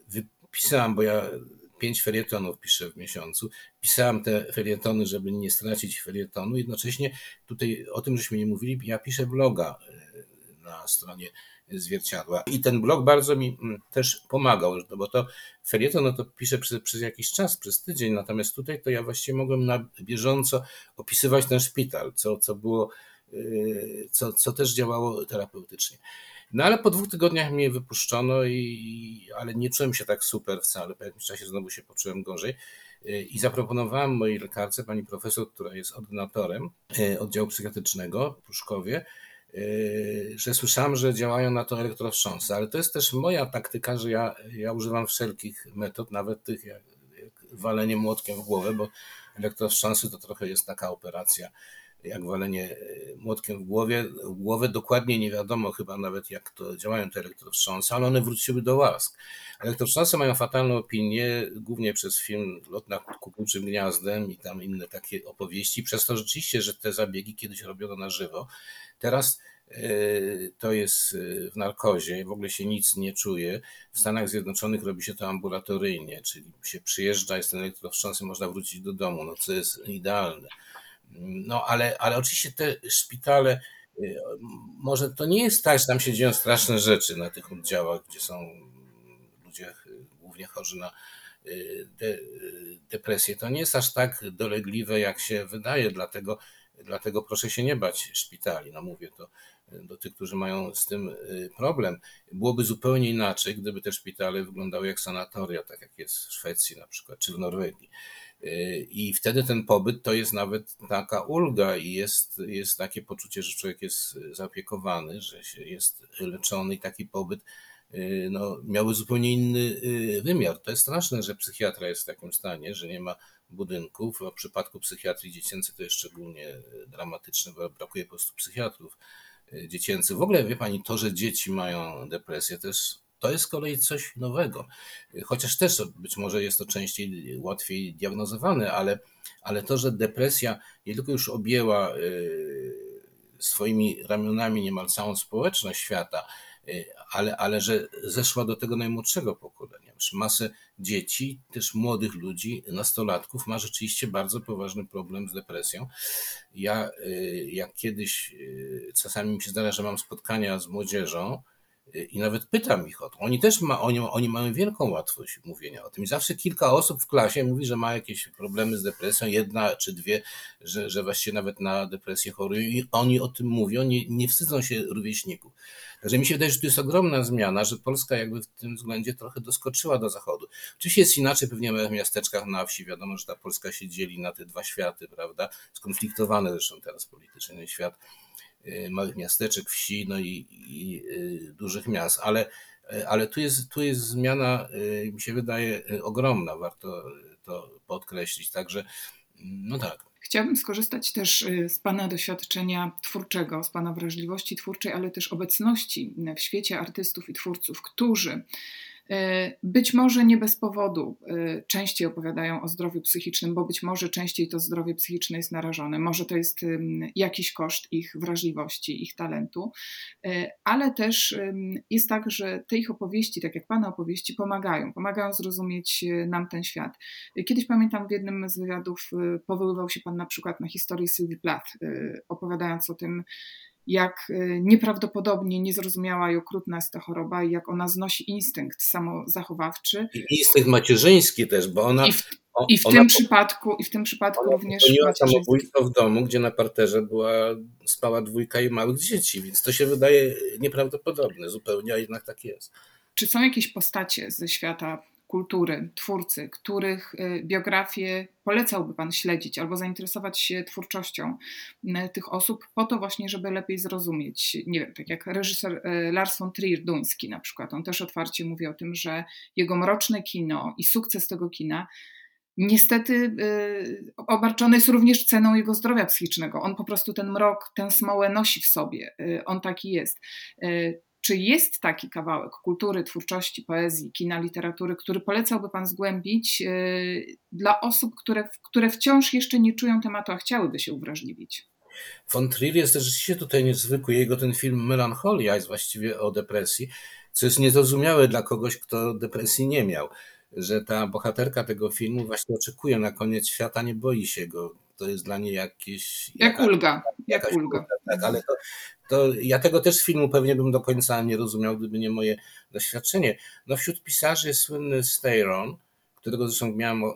C: wypisałem, bo ja pięć felietonów piszę w miesiącu. Pisałem te felietony, żeby nie stracić felietonu. Jednocześnie tutaj o tym, żeśmy nie mówili, ja piszę bloga na stronie zwierciadła. I ten blog bardzo mi mm, też pomagał, bo to felieton no to piszę przez, przez jakiś czas, przez tydzień, natomiast tutaj to ja właściwie mogłem na bieżąco opisywać ten szpital, co, co było, yy, co, co też działało terapeutycznie. No ale po dwóch tygodniach mnie wypuszczono, i, ale nie czułem się tak super wcale. Po jakimś czasie znowu się poczułem gorzej. Yy, I zaproponowałem mojej lekarce, pani profesor, która jest ordynatorem yy, oddziału psychiatrycznego w Pruszkowie, że słyszałem, że działają na to elektrowstrząsy, ale to jest też moja taktyka, że ja, ja używam wszelkich metod, nawet tych jak, jak walenie młotkiem w głowę, bo elektrowstrząsy to trochę jest taka operacja jak walenie yy, młotkiem w głowie. W głowę dokładnie nie wiadomo chyba nawet jak to działają te elektrowstrząsy, ale one wróciły do łask. Elektrowstrząsy mają fatalną opinię, głównie przez film Lot nad kukułczym gniazdem i tam inne takie opowieści, przez to rzeczywiście, że te zabiegi kiedyś robiono na żywo, Teraz e, to jest e, w narkozie, w ogóle się nic nie czuje. W Stanach Zjednoczonych robi się to ambulatoryjnie, czyli się przyjeżdża, jest ten elektrowstrząs i można wrócić do domu, no co jest idealne. No ale, ale oczywiście te szpitale, e, może to nie jest tak, że tam się dzieją straszne rzeczy na tych oddziałach, gdzie są ludzie głównie chorzy na de, depresję. To nie jest aż tak dolegliwe, jak się wydaje, dlatego Dlatego proszę się nie bać szpitali. No mówię to do tych, którzy mają z tym problem. Byłoby zupełnie inaczej, gdyby te szpitale wyglądały jak sanatoria, tak jak jest w Szwecji na przykład, czy w Norwegii. E, I wtedy ten pobyt to jest nawet taka ulga i jest, jest takie poczucie, że człowiek jest zaopiekowany, że się jest leczony i taki pobyt no, miałby zupełnie inny wymiar. To jest straszne, że psychiatra jest w takim stanie, że nie ma budynków. W przypadku psychiatrii dziecięcej to jest szczególnie dramatyczne, bo brakuje po prostu psychiatrów dziecięcych. W ogóle wie pani, to, że dzieci mają depresję, to jest, to jest z kolei coś nowego. Chociaż też być może jest to częściej łatwiej diagnozowane, ale, ale to, że depresja nie tylko już objęła e, swoimi ramionami niemal całą społeczność świata, e, ale, ale że zeszła do tego najmłodszego pokolenia. Masę dzieci, też młodych ludzi, nastolatków ma rzeczywiście bardzo poważny problem z depresją. Ja, y, jak kiedyś y, czasami mi się zdarza, że mam spotkania z młodzieżą, i nawet pytam ich o to. Oni też ma, oni, oni mają wielką łatwość mówienia o tym. I zawsze kilka osób w klasie mówi, że ma jakieś problemy z depresją, jedna czy dwie, że, że właściwie nawet na depresję chorują. I oni o tym mówią, nie, nie wstydzą się rówieśników. Także mi się wydaje, że to jest ogromna zmiana, że Polska jakby w tym względzie trochę doskoczyła do zachodu. Oczywiście jest inaczej pewnie w miasteczkach na wsi. Wiadomo, że ta Polska się dzieli na te dwa światy, prawda? Skonfliktowane zresztą teraz politycznie świat małych miasteczek, wsi, no i, i y, dużych miast, ale, y, ale tu, jest, tu jest zmiana, mi się wydaje, ogromna, warto to podkreślić, także no tak.
A: Chciałabym skorzystać też z Pana doświadczenia twórczego, z Pana wrażliwości twórczej, ale też obecności w świecie artystów i twórców, którzy być może nie bez powodu e, częściej opowiadają o zdrowiu psychicznym, bo być może częściej to zdrowie psychiczne jest narażone. Może to jest jakiś koszt ich wrażliwości, ich talentu, e, ale też jest tak, że te ich opowieści, tak jak Pana opowieści, pomagają. Pomagają zrozumieć nam ten świat. Kiedyś pamiętam w jednym z wywiadów powoływał się Pan na przykład na historię Sylwii Plath, opowiadając o tym, jak nieprawdopodobnie niezrozumiała i okrutna jest ta choroba i jak ona znosi instynkt samozachowawczy.
C: I instynkt macierzyński też, bo ona...
A: I w, i w tym przypadku, i w tym przypadku również
C: samobójstwo w domu, gdzie na parterze była, spała dwójka i małych dzieci, więc to się wydaje nieprawdopodobne zupełnie, a jednak tak jest.
A: Czy są jakieś postacie ze świata kultury, twórcy, których y, biografię polecałby Pan śledzić albo zainteresować się twórczością tych osób po to właśnie, żeby lepiej zrozumieć, nie wiem, tak jak reżyser y, Lars von Trier duński na przykład, on też otwarcie mówi o tym, że jego mroczne kino i sukces tego kina niestety obarczony jest również ceną jego zdrowia psychicznego. On po prostu ten mrok, tę smołę nosi w sobie. On taki jest. Czy jest taki kawałek kultury, twórczości, poezji, kina, literatury, który polecałby Pan zgłębić yy, dla osób, które, które wciąż jeszcze nie czują tematu, a chciałyby się uwrażliwić?
C: Von Trier jest rzeczywiście tutaj niezwykły. Jego ten film Melancholia jest właściwie o depresji, co jest niezrozumiałe dla kogoś, kto depresji nie miał. Że ta bohaterka tego filmu właśnie oczekuje na koniec świata, nie boi się go. To jest dla niej jakieś.
A: Jak jaka, ulga. Jak ulga.
C: Tak, ale to, to ja tego też z filmu pewnie bym do końca nie rozumiał, gdyby nie moje doświadczenie. No wśród pisarzy jest słynny Steyron, którego zresztą miałem y,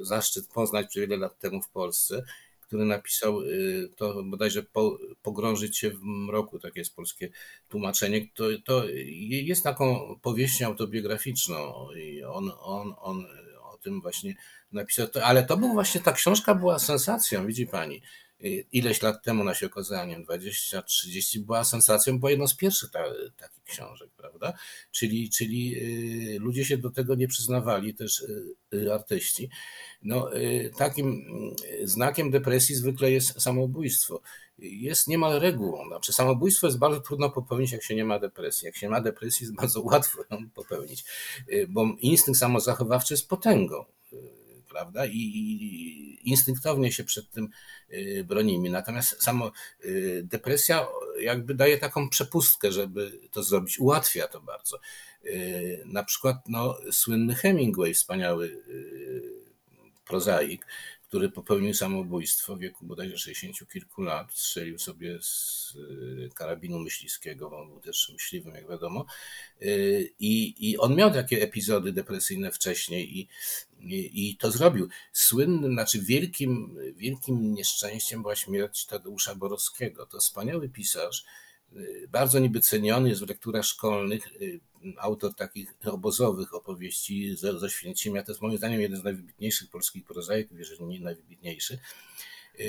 C: zaszczyt poznać wiele lat temu w Polsce, który napisał y, to bodajże po, Pogrążyć się w mroku, takie jest polskie tłumaczenie. To, to jest taką powieścią autobiograficzną i on, on, on o tym właśnie napisał. Ale to był właśnie, ta książka była sensacją, widzi pani ileś lat temu na się wiem, 20-30, była sensacją, była jedną z pierwszych ta, takich książek, prawda? Czyli, czyli y, ludzie się do tego nie przyznawali, też y, artyści. No, y, takim znakiem depresji zwykle jest samobójstwo. Jest niemal regułą. Znaczy, samobójstwo jest bardzo trudno popełnić, jak się nie ma depresji. Jak się ma depresję, jest bardzo łatwo ją popełnić, bo instynkt samozachowawczy jest potęgą prawda? I instynktownie się przed tym y, bronimy. Natomiast samo y, depresja jakby daje taką przepustkę, żeby to zrobić, ułatwia to bardzo. Y, na przykład no, słynny Hemingway, wspaniały prozaik, który popełnił samobójstwo w wieku bodajże 60 kilku lat, strzelił sobie z y, karabinu myśliwskiego, bo on był też myśliwym, jak wiadomo. Y, I, i on miał takie epizody depresyjne wcześniej i, i, i to zrobił. Słynnym, znaczy wielkim, wielkim nieszczęściem była śmierć Tadeusza Borowskiego. To wspaniały pisarz, bardzo niby ceniony jest w lekturach szkolnych, autor takich obozowych opowieści ze, ze Święcimia. To jest moim zdaniem jeden z najwybitniejszych polskich prozaików, jeżeli nie najwybitniejszy, yy,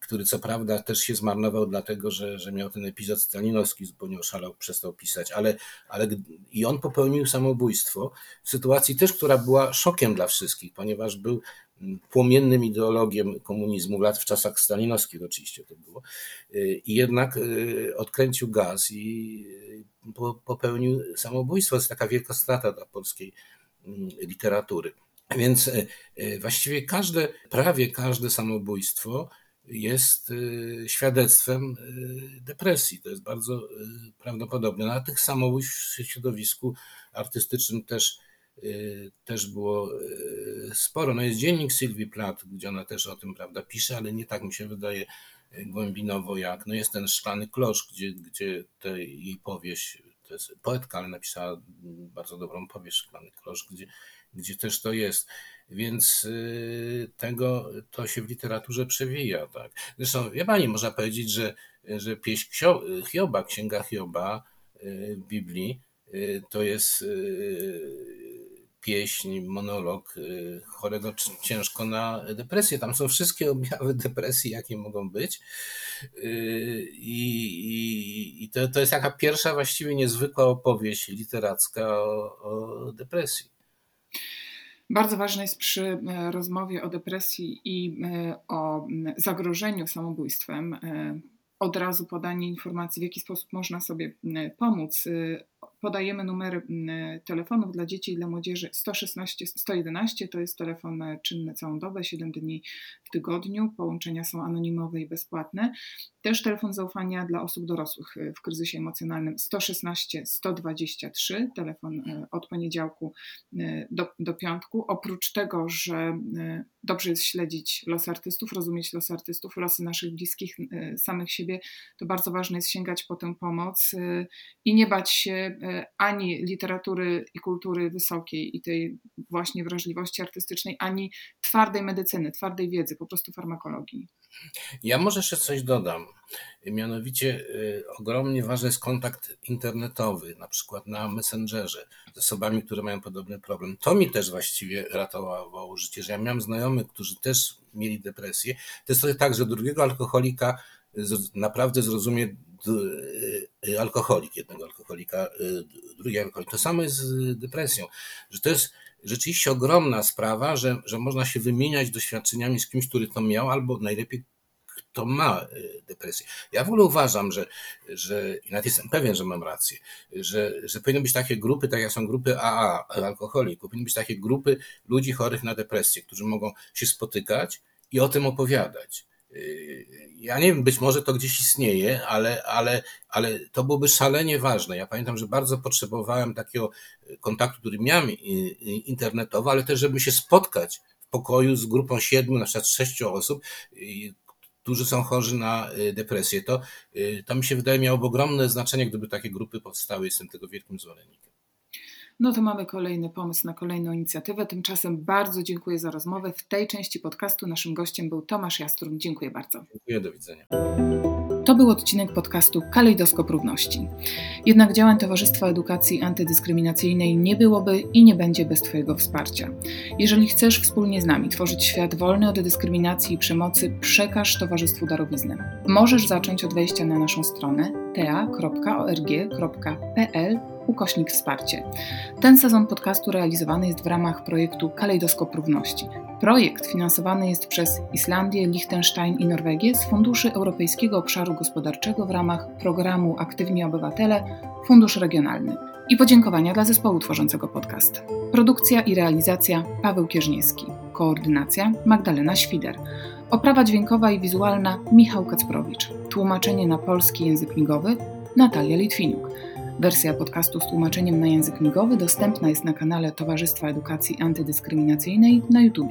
C: który co prawda też się zmarnował dlatego, że, że miał ten epizod stalinowski, zupełnie oszalał, przestał pisać, ale, ale i on popełnił samobójstwo w sytuacji też, która była szokiem dla wszystkich, ponieważ był płomiennym ideologiem komunizmu lat w czasach stalinowskich oczywiście to było i jednak yy, odkręcił gaz i popełnił samobójstwo. To jest taka wielka strata dla polskiej mm, literatury. Więc e, właściwie każde, prawie każde samobójstwo jest świadectwem depresji. To jest bardzo prawdopodobne. Na tych samobójstw w środowisku artystycznym też, też było sporo. No jest dziennik Sylwii Plath, gdzie ona też o tym prawda, pisze, ale nie tak mi się wydaje głębinowo jak. No jest ten szklany klosz, gdzie, gdzie te jej powieść, to jest poetka, ale napisała bardzo dobrą powieść Szklany klosz, gdzie, gdzie też to jest. Więc y, tego to się w literaturze przewija. Tak. Zresztą, wie pani, można powiedzieć, że, że pieśń Hioba, księga Hioba y, w Biblii, y, to jest pieśń, monolog y, chorego ciężko na depresję. Tam są wszystkie objawy depresji, jakie mogą być. Y, I, i, i to, to jest taka pierwsza właściwie niezwykła opowieść literacka o, o depresji.
A: Bardzo ważne jest przy e, rozmowie o depresji i e, o zagrożeniu samobójstwem e, od razu podanie informacji, w jaki sposób można sobie pomóc. Podajemy numery telefonów dla dzieci i dla młodzieży 116 111 to jest telefon czynny całą dobę, 7 dni w tygodniu. Połączenia są anonimowe i bezpłatne. Też telefon zaufania dla osób dorosłych w kryzysie emocjonalnym 116 123, telefon od poniedziałku do, do piątku. Oprócz tego, że dobrze jest śledzić los artystów, rozumieć los artystów, losy naszych bliskich, samych siebie, to bardzo ważne jest sięgać po tę pomoc i nie bać się ani literatury i kultury wysokiej i tej właśnie wrażliwości artystycznej, ani twardej medycyny, twardej wiedzy, po prostu farmakologii.
C: Ja może jeszcze coś dodam. Mianowicie y, ogromnie ważny jest kontakt internetowy, na przykład na Messengerze z osobami, które mają podobny problem. To mi też właściwie ratowało życie, że ja miałem znajomych, którzy też mieli depresję. To jest trochę tak, że drugiego alkoholika naprawdę zrozumie alkoholik, jednego alkoholika, y, drugi alkoholik. To samo jest z depresją, że to jest rzeczywiście ogromna sprawa, że, że można się wymieniać doświadczeniami z kimś, który to miał, albo najlepiej kto ma depresję. Ja w ogóle uważam, że, że i nawet jestem pewien, że mam rację, że, że powinny być takie grupy, tak jak są grupy AA, alkoholików, powinny być takie grupy ludzi chorych na depresję, którzy mogą się spotykać i o tym opowiadać. E, ja nie wiem, być może to gdzieś istnieje, ale, ale, ale to byłoby szalenie ważne. Ja pamiętam, że bardzo potrzebowałem takiego kontaktu, który miałem internetowo, ale też, żeby się spotkać w pokoju z grupą siedmiu, na przykład sześciu osób, którzy są chorzy na y, depresję. To, y, to mi się wydaje miałoby ogromne znaczenie, gdyby takie grupy powstały. Jestem tego wielkim zwolennikiem.
A: No to mamy kolejny pomysł na kolejną inicjatywę. Tymczasem bardzo dziękuję za rozmowę. W tej części podcastu naszym gościem był Tomasz Jastrum. Dziękuję bardzo.
C: Dziękuję, do widzenia.
A: To był odcinek podcastu Kalejdoskop Równości. Jednak działań Towarzystwa Edukacji Antydyskryminacyjnej nie byłoby i nie będzie bez Twojego wsparcia. Jeżeli chcesz wspólnie z nami tworzyć świat wolny od dyskryminacji i przemocy, przekaż Towarzystwu Darowiznę. Możesz zacząć od wejścia na naszą stronę ta.org.pl ukośnik wsparcie. Ten sezon podcastu realizowany jest w ramach projektu Kalejdoskop Równości. Projekt finansowany jest przez Islandię, Liechtenstein i Norwegię z Funduszy Europejskiego Obszaru Gospodarczego w ramach programu Aktywni Obywatele Fundusz Regionalny. I podziękowania dla zespołu tworzącego podcast. Produkcja i realizacja Paweł Kierzniewski. Koordynacja Magdalena Świder. Oprawa dźwiękowa i wizualna Michał Kacprowicz. Tłumaczenie na polski język migowy Natalia Litwinuk. Wersja podcastu z tłumaczeniem na język migowy dostępna jest na kanale Towarzystwa Edukacji Antydyskryminacyjnej na YouTube.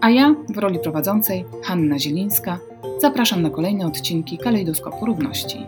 A: A ja, w roli prowadzącej, Hanna Zielińska, zapraszam na kolejne odcinki Kalejdoskopu Równości.